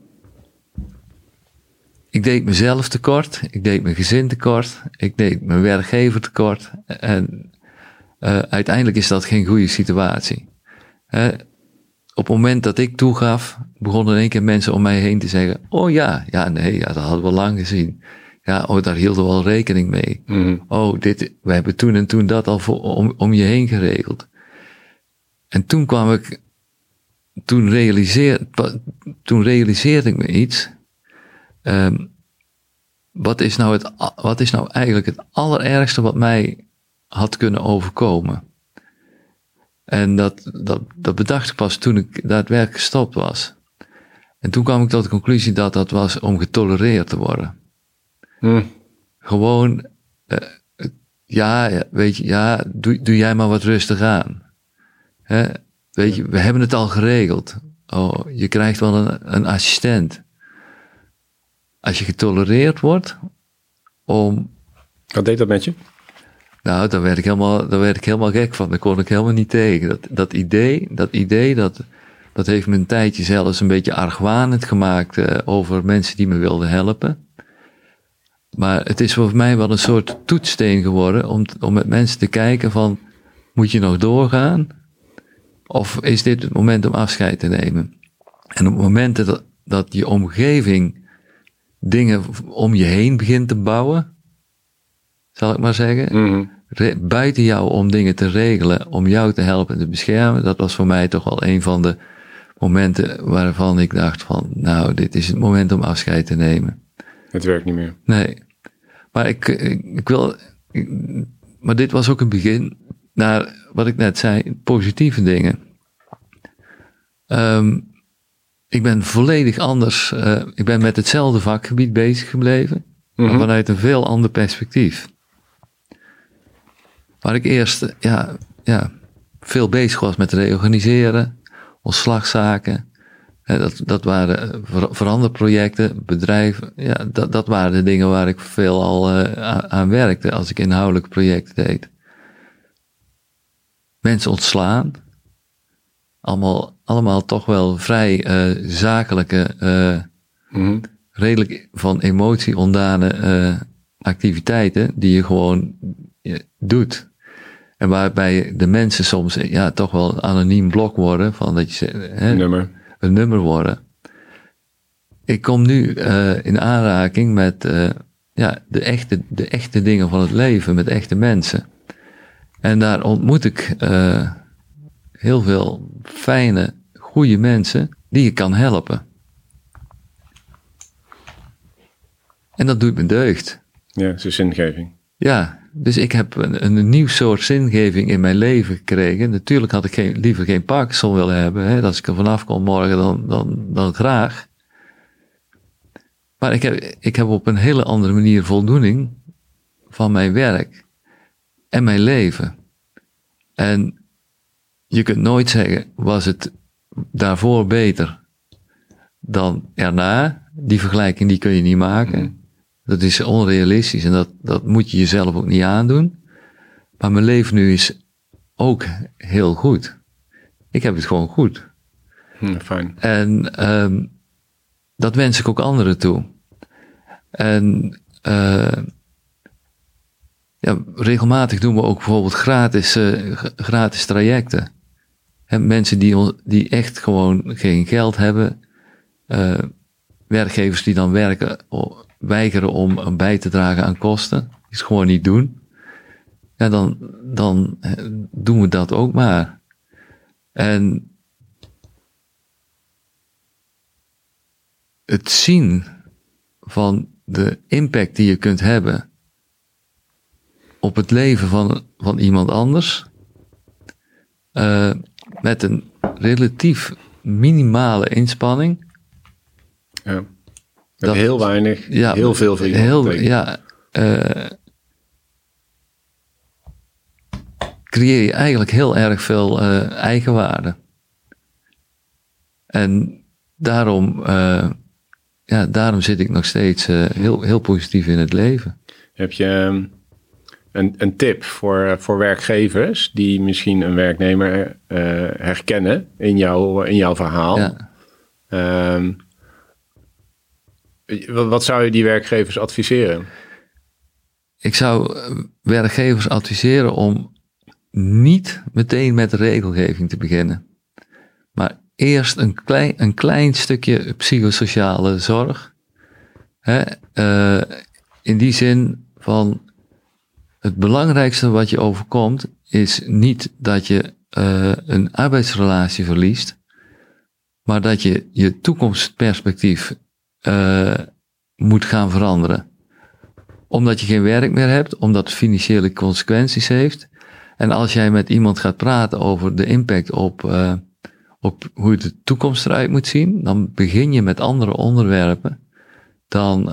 ik deed mezelf tekort, ik deed mijn gezin tekort, ik deed mijn werkgever tekort. En uh, uiteindelijk is dat geen goede situatie. Hè? Op het moment dat ik toegaf, begonnen in één keer mensen om mij heen te zeggen: Oh ja, ja, nee, ja, dat hadden we lang gezien. Ja, oh, daar hielden we al rekening mee. Mhm. Oh, dit, we hebben toen en toen dat al voor, om, om je heen geregeld. En toen kwam ik, toen, realiseer, toen realiseerde ik me iets. Um, wat, is nou het, wat is nou eigenlijk het allerergste wat mij had kunnen overkomen? En dat, dat, dat bedacht ik pas toen ik daadwerkelijk gestopt was. En toen kwam ik tot de conclusie dat dat was om getolereerd te worden. Hm. Gewoon, uh, ja, weet je, ja, doe, doe jij maar wat rustig aan. Hè? Weet je, we hebben het al geregeld. Oh, je krijgt wel een, een assistent. Als je getolereerd wordt om. Wat deed dat met je? Nou, daar werd ik helemaal, daar werd ik helemaal gek van. Daar kon ik helemaal niet tegen. Dat, dat idee, dat idee, dat, dat heeft me een tijdje zelfs een beetje argwanend gemaakt uh, over mensen die me wilden helpen. Maar het is voor mij wel een soort toetssteen geworden om, om met mensen te kijken van, moet je nog doorgaan? Of is dit het moment om afscheid te nemen? En op momenten dat, dat je omgeving dingen om je heen begint te bouwen, zal ik maar zeggen, Mhm. Buiten jou om dingen te regelen, om jou te helpen en te beschermen, dat was voor mij toch wel een van de momenten waarvan ik dacht van, nou, dit is het moment om afscheid te nemen. Het werkt niet meer. Nee. Maar ik, ik, ik wil, ik- maar dit was ook een begin naar wat ik net zei, positieve dingen. Ehm, ik ben volledig anders, eh, ik ben met hetzelfde vakgebied bezig gebleven, maar Mhm. vanuit een veel ander perspectief. Waar ik eerst ja, ja, veel bezig was met reorganiseren, ontslagzaken. Dat, dat waren ver- veranderprojecten, bedrijven. Ja, dat, dat waren de dingen waar ik veel al eh, aan, werkte als ik inhoudelijke projecten deed. Mensen ontslaan. Allemaal, allemaal toch wel vrij eh, zakelijke, eh, Mhm. redelijk van emotie ontdane eh, activiteiten die je gewoon eh, doet. En waarbij de mensen soms ja, toch wel een anoniem blok worden, van dat je hè, Nummer. een nummer worden. Ik kom nu eh, in aanraking met eh, ja, de, echte, de echte dingen van het leven, met echte mensen. En daar ontmoet ik eh, heel veel fijne, goede mensen die je kan helpen. En dat doet me deugd. Ja, is zingeving. Ja, dus ik heb een, een nieuw soort zingeving in mijn leven gekregen. Natuurlijk had ik liever geen Parkinson willen hebben. Hè. Als ik er vanaf kon morgen, dan, dan, dan graag. Maar ik heb, ik heb op een hele andere manier voldoening van mijn werk en mijn leven. En je kunt nooit zeggen, was het daarvoor beter dan erna? Die vergelijking die kun je niet maken. Dat is onrealistisch en dat, dat moet je jezelf ook niet aandoen. Maar mijn leven nu is ook heel goed. Ik heb het gewoon goed. Hm, fijn. En ehm, dat wens ik ook anderen toe. En eh, ja, regelmatig doen we ook bijvoorbeeld gratis, eh, gratis trajecten. En mensen die, die echt gewoon geen geld hebben, eh, werkgevers die dan werken, weigeren om bij te dragen aan kosten, die gewoon niet doen. Ja, dan, dan eh, doen we dat ook maar. En het zien van de impact die je kunt hebben op het leven van, van iemand anders, eh, met een relatief minimale inspanning. Ja. Met Dat- heel weinig, Ja, heel veel iemand heel. Ja, eh, creëer je eigenlijk heel erg veel eh, eigenwaarde. En daarom, eh, ja, daarom zit ik nog steeds heel, heel positief in het leven. Heb je ehm, een, een tip voor, voor werkgevers die misschien een werknemer herkennen in, jouw in jouw verhaal? Ja. Ehm, Wat, zou je die werkgevers adviseren? Ik zou eh, werkgevers adviseren om niet meteen met de regelgeving te beginnen. Maar eerst een klein, een klein stukje psychosociale zorg. Hè? Uh, in die zin van het belangrijkste wat je overkomt is niet dat je uh, een arbeidsrelatie verliest, maar dat je je toekomstperspectief uh, moet gaan veranderen. Omdat je geen werk meer hebt, omdat het financiële consequenties heeft. En als jij met iemand gaat praten over de impact op, uh, op hoe de toekomst eruit moet zien, dan begin je met andere onderwerpen dan,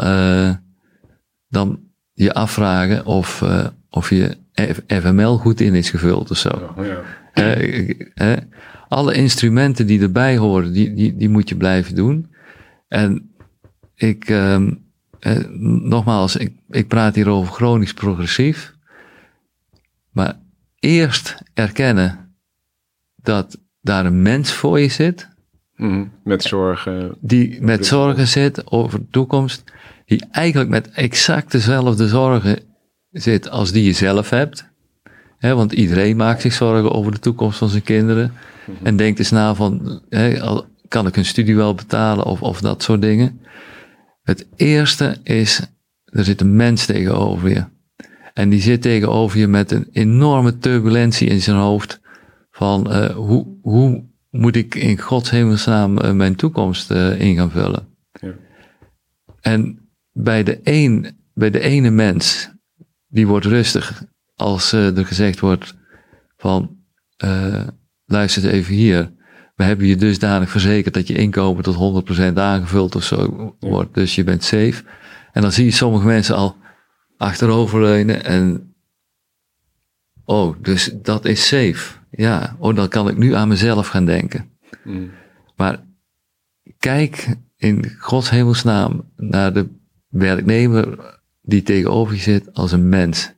dan je afvragen of, of je FML goed in is gevuld of zo. Ja, alle instrumenten die erbij horen, die, die, die moet je blijven doen. En ik, uh, nogmaals, ik, ik praat hier over chronisch progressief. Maar eerst erkennen dat daar een mens voor je zit. Mm, met zorgen. Die met zorgen zit over de toekomst. Die eigenlijk met exact dezelfde zorgen zit als die je zelf hebt. He, want iedereen maakt zich zorgen over de toekomst van zijn kinderen. Mhm. En denkt eens na van, kan ik een studie wel betalen of, of dat soort dingen. Het eerste is, er zit een mens tegenover je. En die zit tegenover je met een enorme turbulentie in zijn hoofd. Van uh, hoe, hoe moet ik in Gods hemelsnaam uh, mijn toekomst uh, in gaan vullen? Ja. En bij de, een, bij de ene mens, die wordt rustig als er gezegd wordt van luister even hier we hebben je dusdanig verzekerd dat je inkomen tot 100% aangevuld of zo wordt. Dus je bent safe. En dan zie je sommige mensen al achteroverleunen en. Oh, dus dat is safe. Ja, oh, dan kan ik nu aan mezelf gaan denken. Mm. Maar kijk in Gods hemelsnaam naar de werknemer die tegenover je zit als een mens.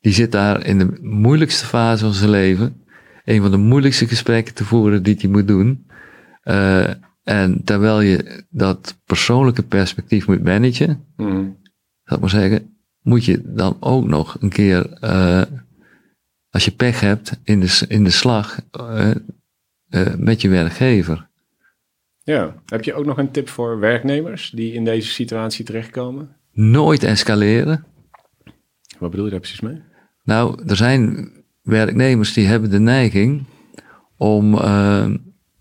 Die zit daar in de moeilijkste fase van zijn leven een van de moeilijkste gesprekken te voeren die je moet doen. Uh, en terwijl je dat persoonlijke perspectief moet managen, mm. zal maar zeggen, moet je dan ook nog een keer, uh, als je pech hebt, in de, in de slag uh, met je werkgever. Ja, heb je ook nog een tip voor werknemers die in deze situatie terechtkomen? Nooit escaleren. Wat bedoel je daar precies mee? Nou, er zijn werknemers die hebben de neiging om uh,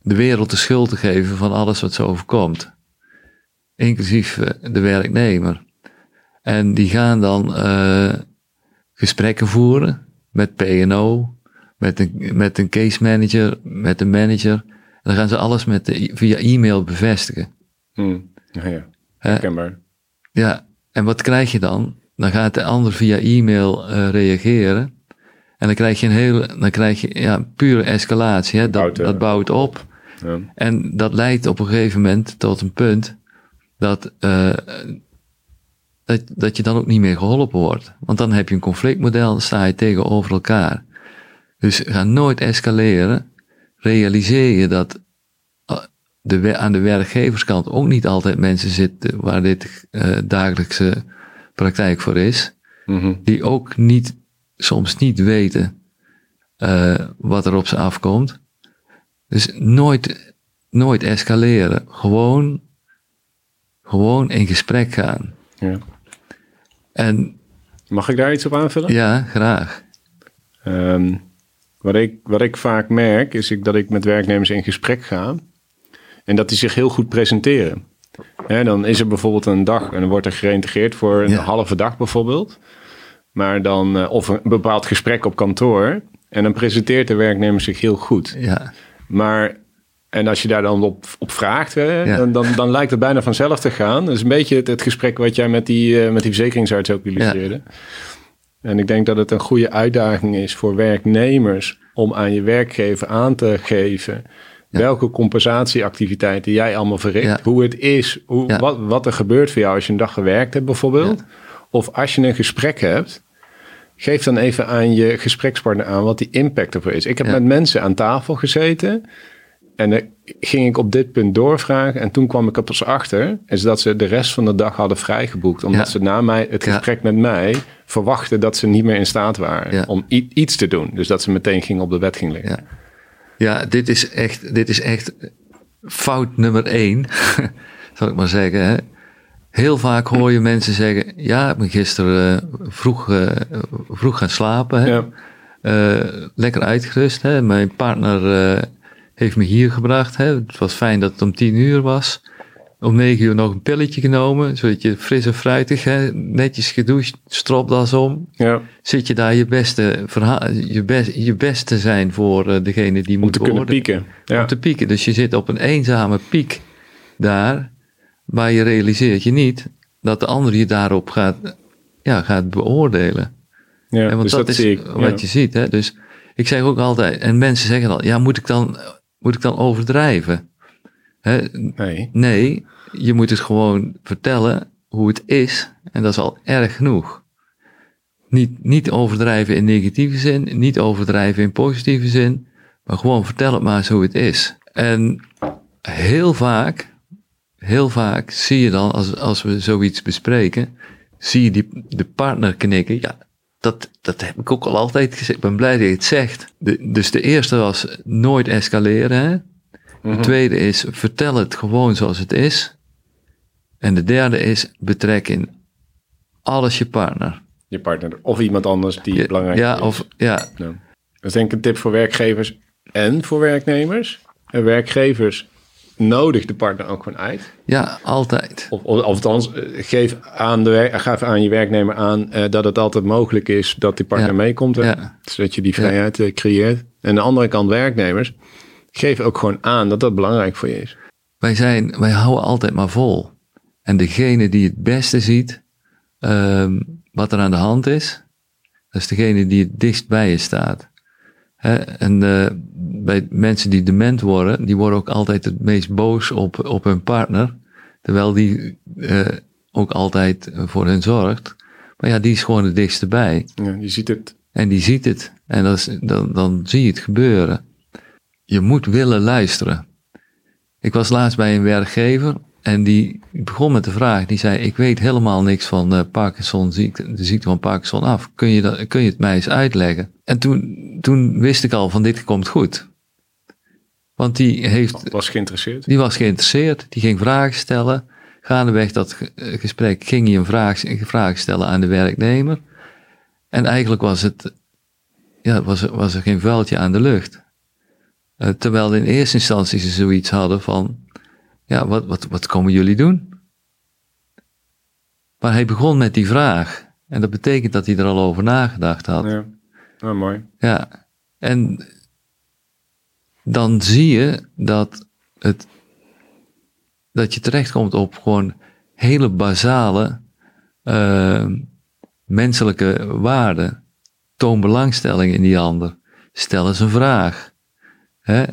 de wereld de schuld te geven van alles wat ze overkomt. Inclusief uh, de werknemer. En die gaan dan uh, gesprekken voeren met PNO, met een, met een case manager, met een manager. En dan gaan ze alles met de, via e-mail bevestigen. Hmm. Ja, ja. Herkenbaar. Ja, en wat krijg je dan? Dan gaat de ander via e-mail reageren. En dan krijg je een hele, dan krijg je ja, pure escalatie. Hè? Dat, dat bouwt op. Ja. En dat leidt op een gegeven moment tot een punt dat, uh, dat, dat je dan ook niet meer geholpen wordt. Want dan heb je een conflictmodel, dan sta je tegenover elkaar. Dus ga nooit escaleren. Realiseer je dat eh, de, aan de werkgeverskant ook niet altijd mensen zitten waar dit uh, dagelijkse praktijk voor is. Mm -hmm. Die ook niet soms niet weten uh, wat er op ze afkomt. Dus nooit, nooit escaleren. Gewoon, gewoon in gesprek gaan. Ja. En, Mag ik daar iets op aanvullen? Ja, graag. Um, wat, ik, wat ik vaak merk, is ik, dat ik met werknemers in gesprek ga. En dat die zich heel goed presenteren. dan is er bijvoorbeeld een dag en dan wordt er geïntegreerd voor een halve dag bijvoorbeeld. Maar dan, uh, of een bepaald gesprek op kantoor. En dan presenteert de werknemer zich heel goed. Ja. Maar, en als je daar dan op, op vraagt, hè, dan, dan, dan, lijkt het bijna vanzelf te gaan. Dat is een beetje het, het gesprek wat jij met die, uh, met die verzekeringsarts ook illustreerde. Ja. En ik denk dat het een goede uitdaging is voor werknemers om aan je werkgever aan te geven welke compensatieactiviteiten jij allemaal verricht, hoe het is, hoe, wat, wat er gebeurt voor jou als je een dag gewerkt hebt bijvoorbeeld. Of als je een gesprek hebt, geef dan even aan je gesprekspartner aan wat die impact ervoor is. Ik heb met mensen aan tafel gezeten en ging ik op dit punt doorvragen. En toen kwam ik er pas achter. Is dat ze de rest van de dag hadden vrijgeboekt. Omdat Ja. ze na mij, het Ja. gesprek met mij verwachten dat ze niet meer in staat waren om iets te doen. Dus dat ze meteen ging op de bed ging liggen. Ja, ja dit, is echt, dit is echt fout nummer één, zal ik maar zeggen. Hè. Heel vaak hoor je mensen zeggen: Ja, ik ben gisteren eh, vroeg, eh, vroeg gaan slapen. Hè. Ja. Eh, lekker uitgerust. Hè. Mijn partner heeft me hier gebracht. Hè. Het was fijn dat het om tien uur was. Om negen uur nog een pilletje genomen, zodat je fris en fruitig, hè, netjes gedoucht, stropdas om. Ja. Zit je daar je beste, verhaal, je, best, je beste zijn voor degene die Om moet te kunnen pieken. Ja. om te pieken. Dus je zit op een eenzame piek daar, maar je realiseert je niet dat de ander je daarop gaat, ja, gaat beoordelen. ja. En want dus dat, dat, is ik. wat ja. je ziet. Hè? Dus ik zeg ook altijd, en mensen zeggen dan, ja, moet ik dan, moet ik dan overdrijven? Hè? Nee. Nee, je moet het gewoon vertellen hoe het is. En dat is al erg genoeg. Niet, niet overdrijven in negatieve zin, niet overdrijven in positieve zin, maar gewoon vertel het maar eens hoe het is. En heel vaak, heel vaak zie je dan, als, als we zoiets bespreken, zie je die, de partner knikken. Ja, dat, dat heb ik ook al altijd gezegd. Ik ben blij dat je het zegt. De, dus de eerste was nooit escaleren. Hè? De tweede is vertel het gewoon zoals het is. En de derde is betrek in alles je partner. Je partner of iemand anders die Ja, belangrijk ja, is. of, ja, Nou, dat is denk ik een tip voor werkgevers en voor werknemers. En werkgevers nodig de partner ook gewoon uit. ja, altijd. Of, of, althans, eh, geef aan, de, geef aan je werknemer aan eh, dat het altijd mogelijk is dat die partner Ja. meekomt. Ja. Zodat je die vrijheid eh, creëert. En aan de andere kant werknemers, geef ook gewoon aan dat dat belangrijk voor je is. Wij, zijn, wij houden altijd maar vol. En degene die het beste ziet ehm, wat er aan de hand is, dat is degene die het dichtst bij je staat. En eh, bij mensen die dement worden, die worden ook altijd het meest boos op, op hun partner. Terwijl die eh, ook altijd voor hen zorgt. Maar ja, die is gewoon het dichtste bij. Ja, je ziet het. En die ziet het. En dat is, dan, dan zie je het gebeuren. Je moet willen luisteren. Ik was laatst bij een werkgever en die begon met de vraag. Die zei, ik weet helemaal niks van eh Parkinson, ziekte, de ziekte van Parkinson af. Kun je, dat, kun je het mij eens uitleggen? En toen, toen wist ik al van dit komt goed. Want die heeft Was geïnteresseerd. die was geïnteresseerd, die ging vragen stellen. Gaandeweg dat eh, gesprek ging hij een vraag, een vraag stellen aan de werknemer. En eigenlijk was het, ja, was, er- was er geen vuiltje aan de lucht. Eh, terwijl in eerste instantie ze zoiets hadden van, ja, wat, wat, wat komen jullie doen? Maar hij begon met die vraag. En dat betekent dat hij er al over nagedacht had. Ja, oh, mooi. Ja, en dan zie je dat, het, dat je terechtkomt op gewoon hele basale eh, menselijke waarden. Toon belangstelling in die ander. Stel eens een vraag. Hè?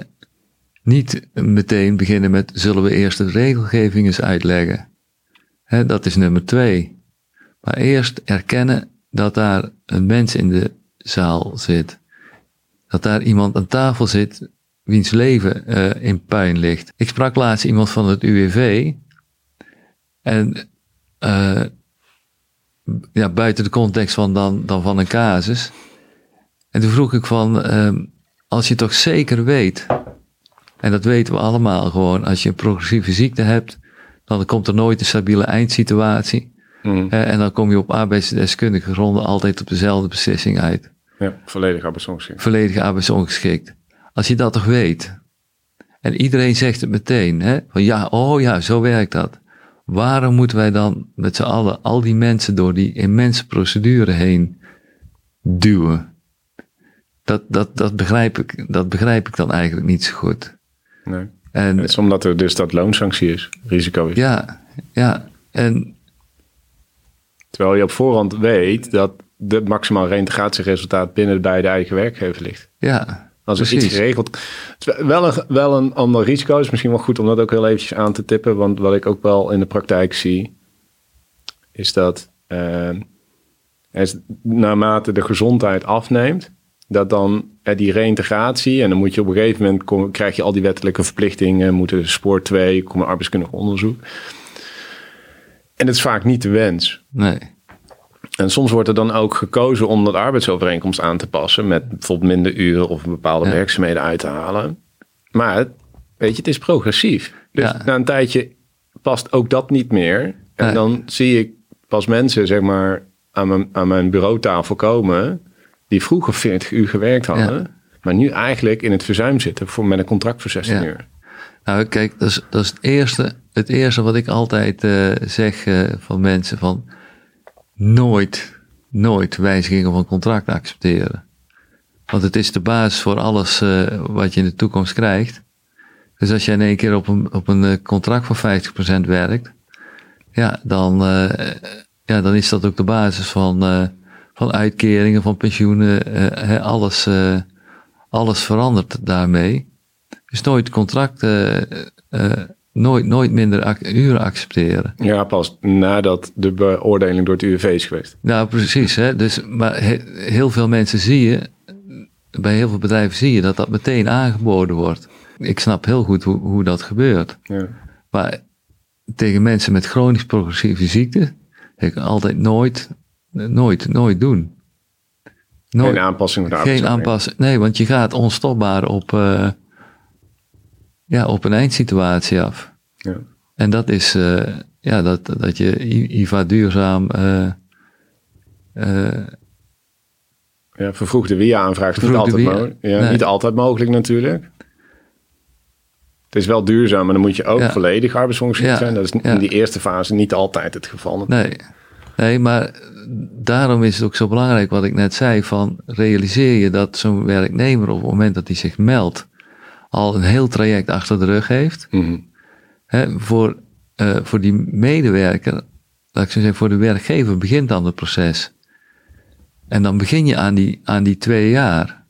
Niet meteen beginnen met zullen we eerst de regelgeving eens uitleggen. Dat is nummer twee. Maar eerst erkennen dat daar een mens in de zaal zit. Dat daar iemand aan tafel zit wiens leven eh, in puin ligt. Ik sprak laatst iemand van het UWV. En eh, ja, buiten de context van dan, dan van een casus. En toen vroeg ik van, ehm, als je toch zeker weet, en dat weten we allemaal gewoon, als je een progressieve ziekte hebt, dan komt er nooit een stabiele eindsituatie. Mm. Eh, en dan kom je op arbeidsdeskundige gronden altijd op dezelfde beslissing uit. Ja, volledig arbeidsongeschikt. Volledig arbeidsongeschikt. Als je dat toch weet. En iedereen zegt het meteen. Hè? Van ja, oh ja, zo werkt dat. Waarom moeten wij dan met z'n allen al die mensen door die immense procedure heen duwen? Dat, dat, dat, begrijp ik, dat begrijp ik dan eigenlijk niet zo goed. Nee. En Het is omdat er dus dat loonsanctie is, risico is. ja, ja. En Terwijl je op voorhand weet dat het maximaal reïntegratieresultaat binnen bij de eigen werkgever ligt. ja, Als er precies. iets geregeld... Wel een, wel een ander risico. is misschien wel goed om dat ook heel eventjes aan te tippen. Want wat ik ook wel in de praktijk zie... is dat eh, naarmate de gezondheid afneemt... dat dan die reïntegratie... en dan moet je op een gegeven moment... Kom, krijg je al die wettelijke verplichtingen... moeten spoor 2, komen arbeidskundig onderzoek. En het is vaak niet de wens. Nee. En soms wordt er dan ook gekozen om dat arbeidsovereenkomst aan te passen... met bijvoorbeeld minder uren of bepaalde Ja. werkzaamheden uit te halen. Maar weet je, het is progressief. Dus Ja. na een tijdje past ook dat niet meer. En Nee. dan zie ik pas mensen, zeg maar, aan mijn, aan mijn bureautafel komen... die vroeger 40 uur gewerkt hadden... Ja. maar nu eigenlijk in het verzuim zitten voor, met een contract voor 16 Ja. uur. Nou, kijk, dat is, dat is het, eerste, het eerste wat ik altijd eh, zeg eh, van mensen: van nooit, nooit wijzigingen van contract accepteren. Want het is de basis voor alles eh, wat je in de toekomst krijgt. Dus als jij in één keer op een, op een contract van 50% werkt, ja dan, ja, dan is dat ook de basis van, van uitkeringen, van pensioenen, eh, alles, eh, alles verandert daarmee. Dus nooit contract, eh, nooit, nooit minder uren accepteren. Ja, pas nadat de beoordeling door het UWV is geweest. Nou, precies. Hè? Dus, maar he- heel veel mensen zie je, bij heel veel bedrijven zie je dat dat meteen aangeboden wordt. Ik snap heel goed hoe, hoe dat gebeurt. Ja. Maar tegen mensen met chronisch progressieve ziekte, zeg ik altijd nooit, nooit, nooit doen. Nooit, Geen aanpassing van de geen aanpassing. Nee, want je gaat onstopbaar op, eh, ja, op een eindsituatie af. Ja. En dat is eh, ja, dat, dat je IVA duurzaam. eh, Ja, vervroegde WIA-aanvraag is niet altijd, mogelijk. ja, Nee. niet altijd mogelijk natuurlijk. Het is wel duurzaam, maar dan moet je ook Ja. volledig arbeidsongeschikt Ja. zijn. Dat is in die eerste fase niet altijd het geval. nee. Nee, maar daarom is het ook zo belangrijk wat ik net zei: van realiseer je dat zo'n werknemer op het moment dat hij zich meldt, al een heel traject achter de rug heeft. Mhm. Voor, eh, voor die medewerker, laat ik zo zeggen, voor de werkgever begint dan het proces. En dan begin je aan die, aan die twee jaar.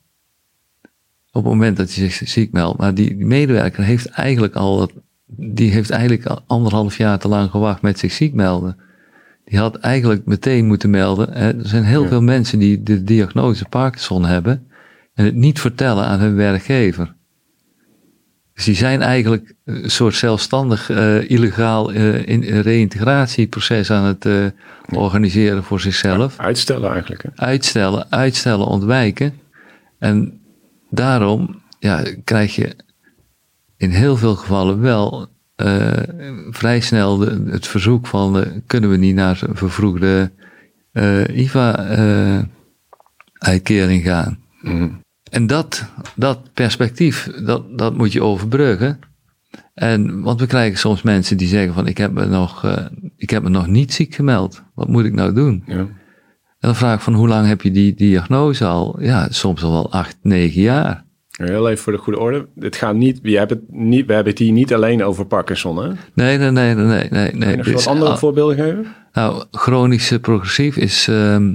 Op het moment dat hij zich ziek meldt. Maar die, medewerker heeft eigenlijk al, die heeft eigenlijk al anderhalf jaar te lang gewacht met zich ziek melden. Die had eigenlijk meteen moeten melden. Hè. Er zijn heel Ja. veel mensen die de diagnose Parkinson hebben en het niet vertellen aan hun werkgever. Dus die zijn eigenlijk een soort zelfstandig, eh, illegaal eh, in, een reïntegratieproces aan het eh, organiseren voor zichzelf. Uitstellen eigenlijk. Hè? Uitstellen, uitstellen, ontwijken. En daarom ja, krijg je in heel veel gevallen wel eh, vrij snel de- het verzoek van eh, kunnen we niet naar een vervroegde eh, IVA-uitkering gaan. Mhm. En dat, dat perspectief, dat, dat moet je overbruggen. En, want we krijgen soms mensen die zeggen van ik heb me nog, ik heb me nog niet ziek gemeld. Wat moet ik nou doen? Ja. En dan vraag ik van hoe lang heb je die diagnose al? Ja, soms al wel acht, negen jaar. Heel even voor de goede orde. Het gaat niet, je hebt het niet, we hebben het hier niet alleen over Parkinson. Hè? Nee, nee, nee, nee, nee. nee, Kun nee. je nog Dit wat andere al- voorbeelden geven? nou, chronische progressief is ehm,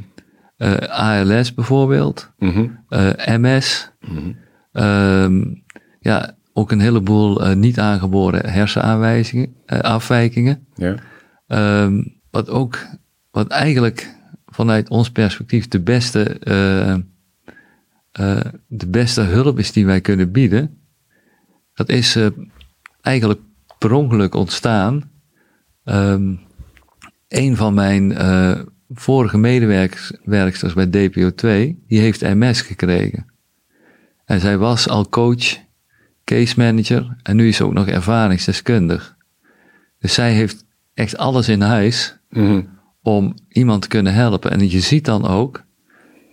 eh, ALS bijvoorbeeld, Mhm. eh, MS. Mhm. Ehm, ja, ook een heleboel eh, niet aangeboren hersenaanwijzingen, eh, afwijkingen. Ja. Ehm, wat ook, wat eigenlijk vanuit ons perspectief de beste, eh, de beste hulp is die wij kunnen bieden. Dat is eh, eigenlijk per ongeluk ontstaan. Ehm, een van mijn eh, vorige medewerksters bij DPO2, die heeft MS gekregen. En zij was al coach, case manager en nu is ze ook nog ervaringsdeskundig. Dus zij heeft echt alles in huis Mhm. om iemand te kunnen helpen. En je ziet dan ook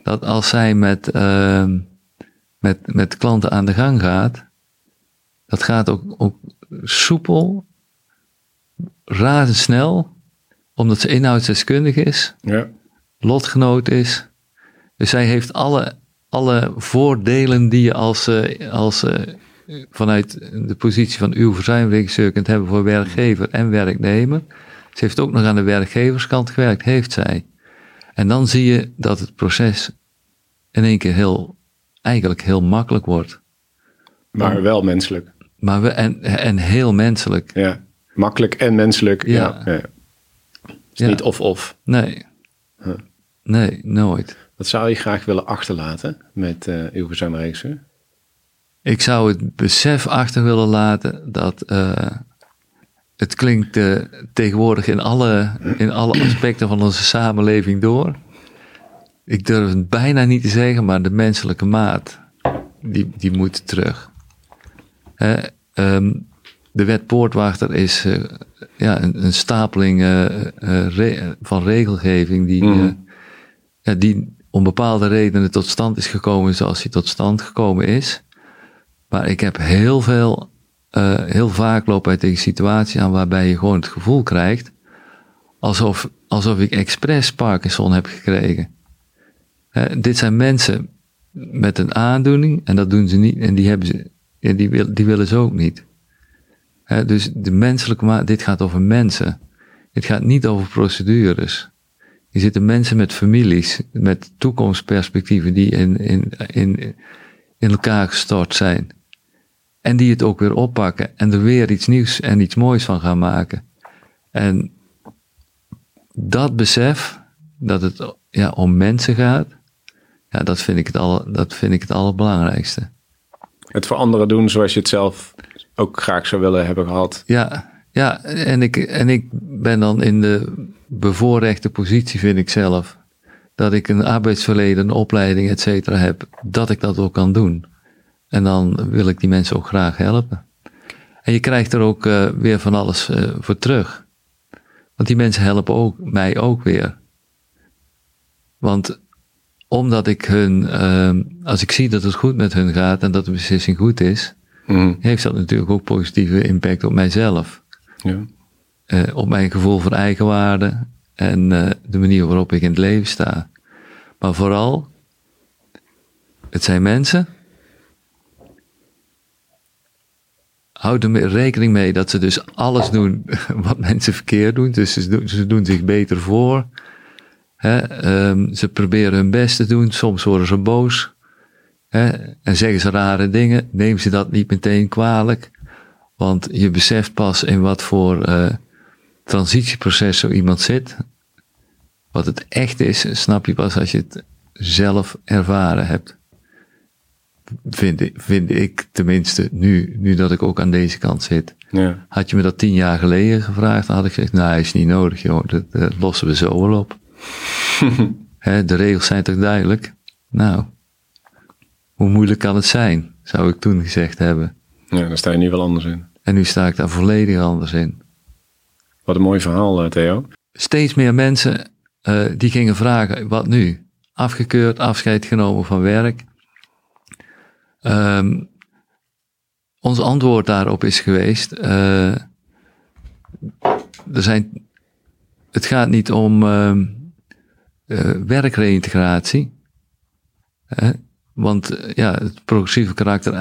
dat als zij met, ehm, met, met klanten aan de gang gaat, dat gaat ook, ook soepel, razendsnel, omdat ze inhoudsdeskundig is, ja. lotgenoot is. Dus zij heeft alle, alle voordelen die je als, eh, als eh, vanuit de positie van uw verzuimregisseur kunt hebben voor werkgever en werknemer. Ze heeft ook nog aan de werkgeverskant gewerkt, heeft zij. En dan zie je dat het proces in één keer heel, eigenlijk heel makkelijk wordt. Maar wel menselijk. Maar we, en, en heel menselijk. Ja. Makkelijk en menselijk. Ja. Ja. niet of-of. Nee. Huh. Nee, nooit. Wat zou je graag willen achterlaten met uh, uw gezangregisseur? Ik zou het besef achter willen laten dat uh, het klinkt uh, tegenwoordig in alle, in alle aspecten van onze samenleving door. Ik durf het bijna niet te zeggen, maar de menselijke maat, die, die moet terug. Hè, um, de wet poortwachter is uh, ja, een, een stapeling re van regelgeving die, mm. ja, die om bepaalde redenen tot stand is gekomen zoals hij tot stand gekomen is. Maar ik heb heel veel, uh, heel vaak loop ik tegen situaties aan waarbij je gewoon het gevoel krijgt alsof, alsof ik expres Parkinson heb gekregen. dit zijn mensen met een aandoening en dat doen ze niet en die, hebben ze, die, wil, die willen ze ook niet. dus de menselijke, dit gaat over mensen. Het gaat niet over procedures. Hier zitten mensen met families, met toekomstperspectieven die in, in, in, in elkaar gestort zijn. En die het ook weer oppakken en er weer iets nieuws en iets moois van gaan maken. En dat besef, dat het ja, om mensen gaat, ja, dat, vind ik het alle, dat vind ik het allerbelangrijkste. Het voor anderen doen zoals je het zelf ook graag zou willen hebben gehad. Ja, ja en, ik, en ik ben dan in de bevoorrechte positie, vind ik zelf. Dat ik een arbeidsverleden, een opleiding, et cetera heb, dat ik dat ook kan doen. En dan wil ik die mensen ook graag helpen. En je krijgt er ook uh, weer van alles uh, voor terug. Want die mensen helpen ook, mij ook weer. Want omdat ik hun, uh, als ik zie dat het goed met hun gaat en dat de beslissing goed is, mm. heeft dat natuurlijk ook positieve impact op mijzelf. Ja. Op mijn gevoel voor eigenwaarde en de manier waarop ik in het leven sta. Maar vooral, het zijn mensen houd er rekening mee dat ze dus alles doen wat mensen verkeerd doen. Dus ze doen, zich beter voor. um, ze proberen hun best te doen. Soms worden ze boos. en zeggen ze rare dingen. Neem ze dat niet meteen kwalijk. Want je beseft pas in wat voor uh, transitieproces zo iemand zit. Wat het echt is, snap je pas als je het zelf ervaren hebt vind, vind ik tenminste, nu, nu dat ik ook aan deze kant zit. Ja. Had je me dat tien jaar geleden gevraagd, dan had ik gezegd, nou, is niet nodig, joh, dat, lossen we zo wel op. de regels zijn toch duidelijk? Nou, hoe moeilijk kan het zijn, zou ik toen gezegd hebben. Ja, daar sta je nu wel anders in. En nu sta ik daar volledig anders in. Wat een mooi verhaal, eh, Theo. Steeds meer mensen uh, die gingen vragen, wat nu? Afgekeurd, afscheid genomen van werk. Um, ons antwoord daarop is geweest: uh, er zijn, het gaat niet om uh, uh, werkreïntegratie. Hè? Want eh, ja, het progressieve karakter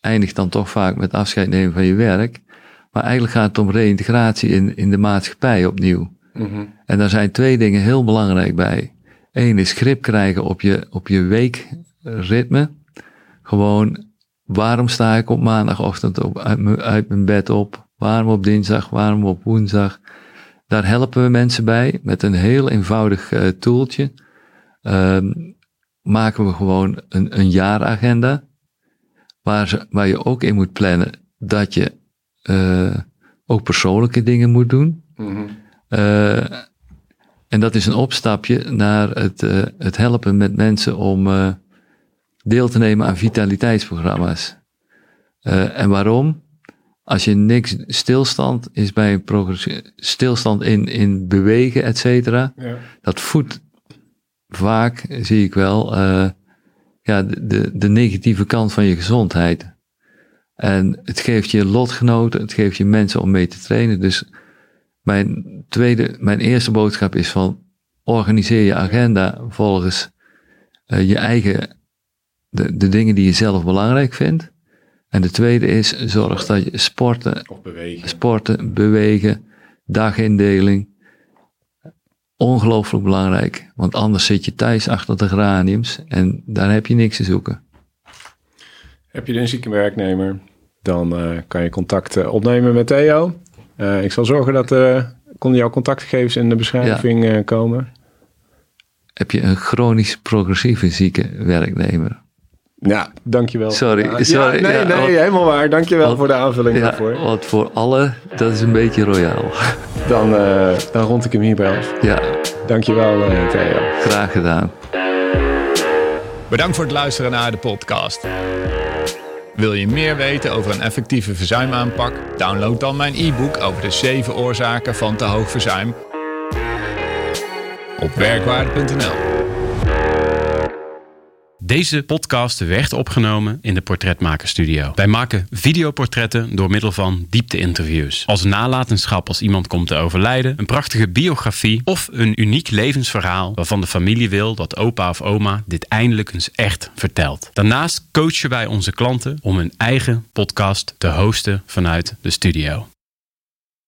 eindigt dan toch vaak met afscheid nemen van je werk. Maar eigenlijk gaat het om reïntegratie in, in de maatschappij opnieuw. Mm -hmm. En daar zijn twee dingen heel belangrijk bij. Eén is grip krijgen op je, op je weekritme. Gewoon, waarom sta ik op maandagochtend op, uit, mijn bed op? Waarom op dinsdag? Waarom op woensdag? Daar helpen we mensen bij met een heel eenvoudig uh, toeltje. Um, maken we gewoon een, een jaaragenda. Waar, ze, waar je ook in moet plannen dat je uh, ook persoonlijke dingen moet doen. Mm -hmm. uh, en dat is een opstapje naar het, het helpen met mensen om deel te nemen aan vitaliteitsprogramma's. Uh, en waarom? Als je niks stilstand is bij een progressie, stilstand in, in bewegen, et cetera. Ja. Dat voedt vaak, zie ik wel, uh, ja, de, de, de negatieve kant van je gezondheid. En het geeft je lotgenoten, het geeft je mensen om mee te trainen. Dus mijn tweede, mijn eerste boodschap is van organiseer je agenda volgens uh, je eigen de, de dingen die je zelf belangrijk vindt. En de tweede is, zorg dat je sporten, bewegen. sporten, bewegen, dagindeling. Ongelooflijk belangrijk, want anders zit je thuis achter de geraniums en daar heb je niks te zoeken. Heb je een zieke werknemer, dan uh, kan je contact uh, opnemen met Theo. Uh, ik zal zorgen dat jouw contactgegevens in de beschrijving ja. komen. heb je een chronisch progressieve zieke werknemer. Ja, dankjewel. Sorry, Ja, sorry. nee, ja, nee, helemaal waar. Dankjewel voor de aanvulling ja, daarvoor. want voor alle, dat is een beetje royaal. Dan, eh, dan rond ik hem hierbij af. Ja, Dankjewel, eh Theo. graag gedaan. Bedankt voor het luisteren naar de podcast. Wil je meer weten over een effectieve verzuimaanpak? Download dan mijn e-book over de 7 oorzaken van te hoog verzuim op werkwaarde.nl. Deze podcast werd opgenomen in de Portretmakerstudio. Wij maken videoportretten door middel van diepte-interviews. Als nalatenschap als iemand komt te overlijden, een prachtige biografie of een uniek levensverhaal waarvan de familie wil dat opa of oma dit eindelijk eens echt vertelt. Daarnaast coachen wij onze klanten om hun eigen podcast te hosten vanuit de studio.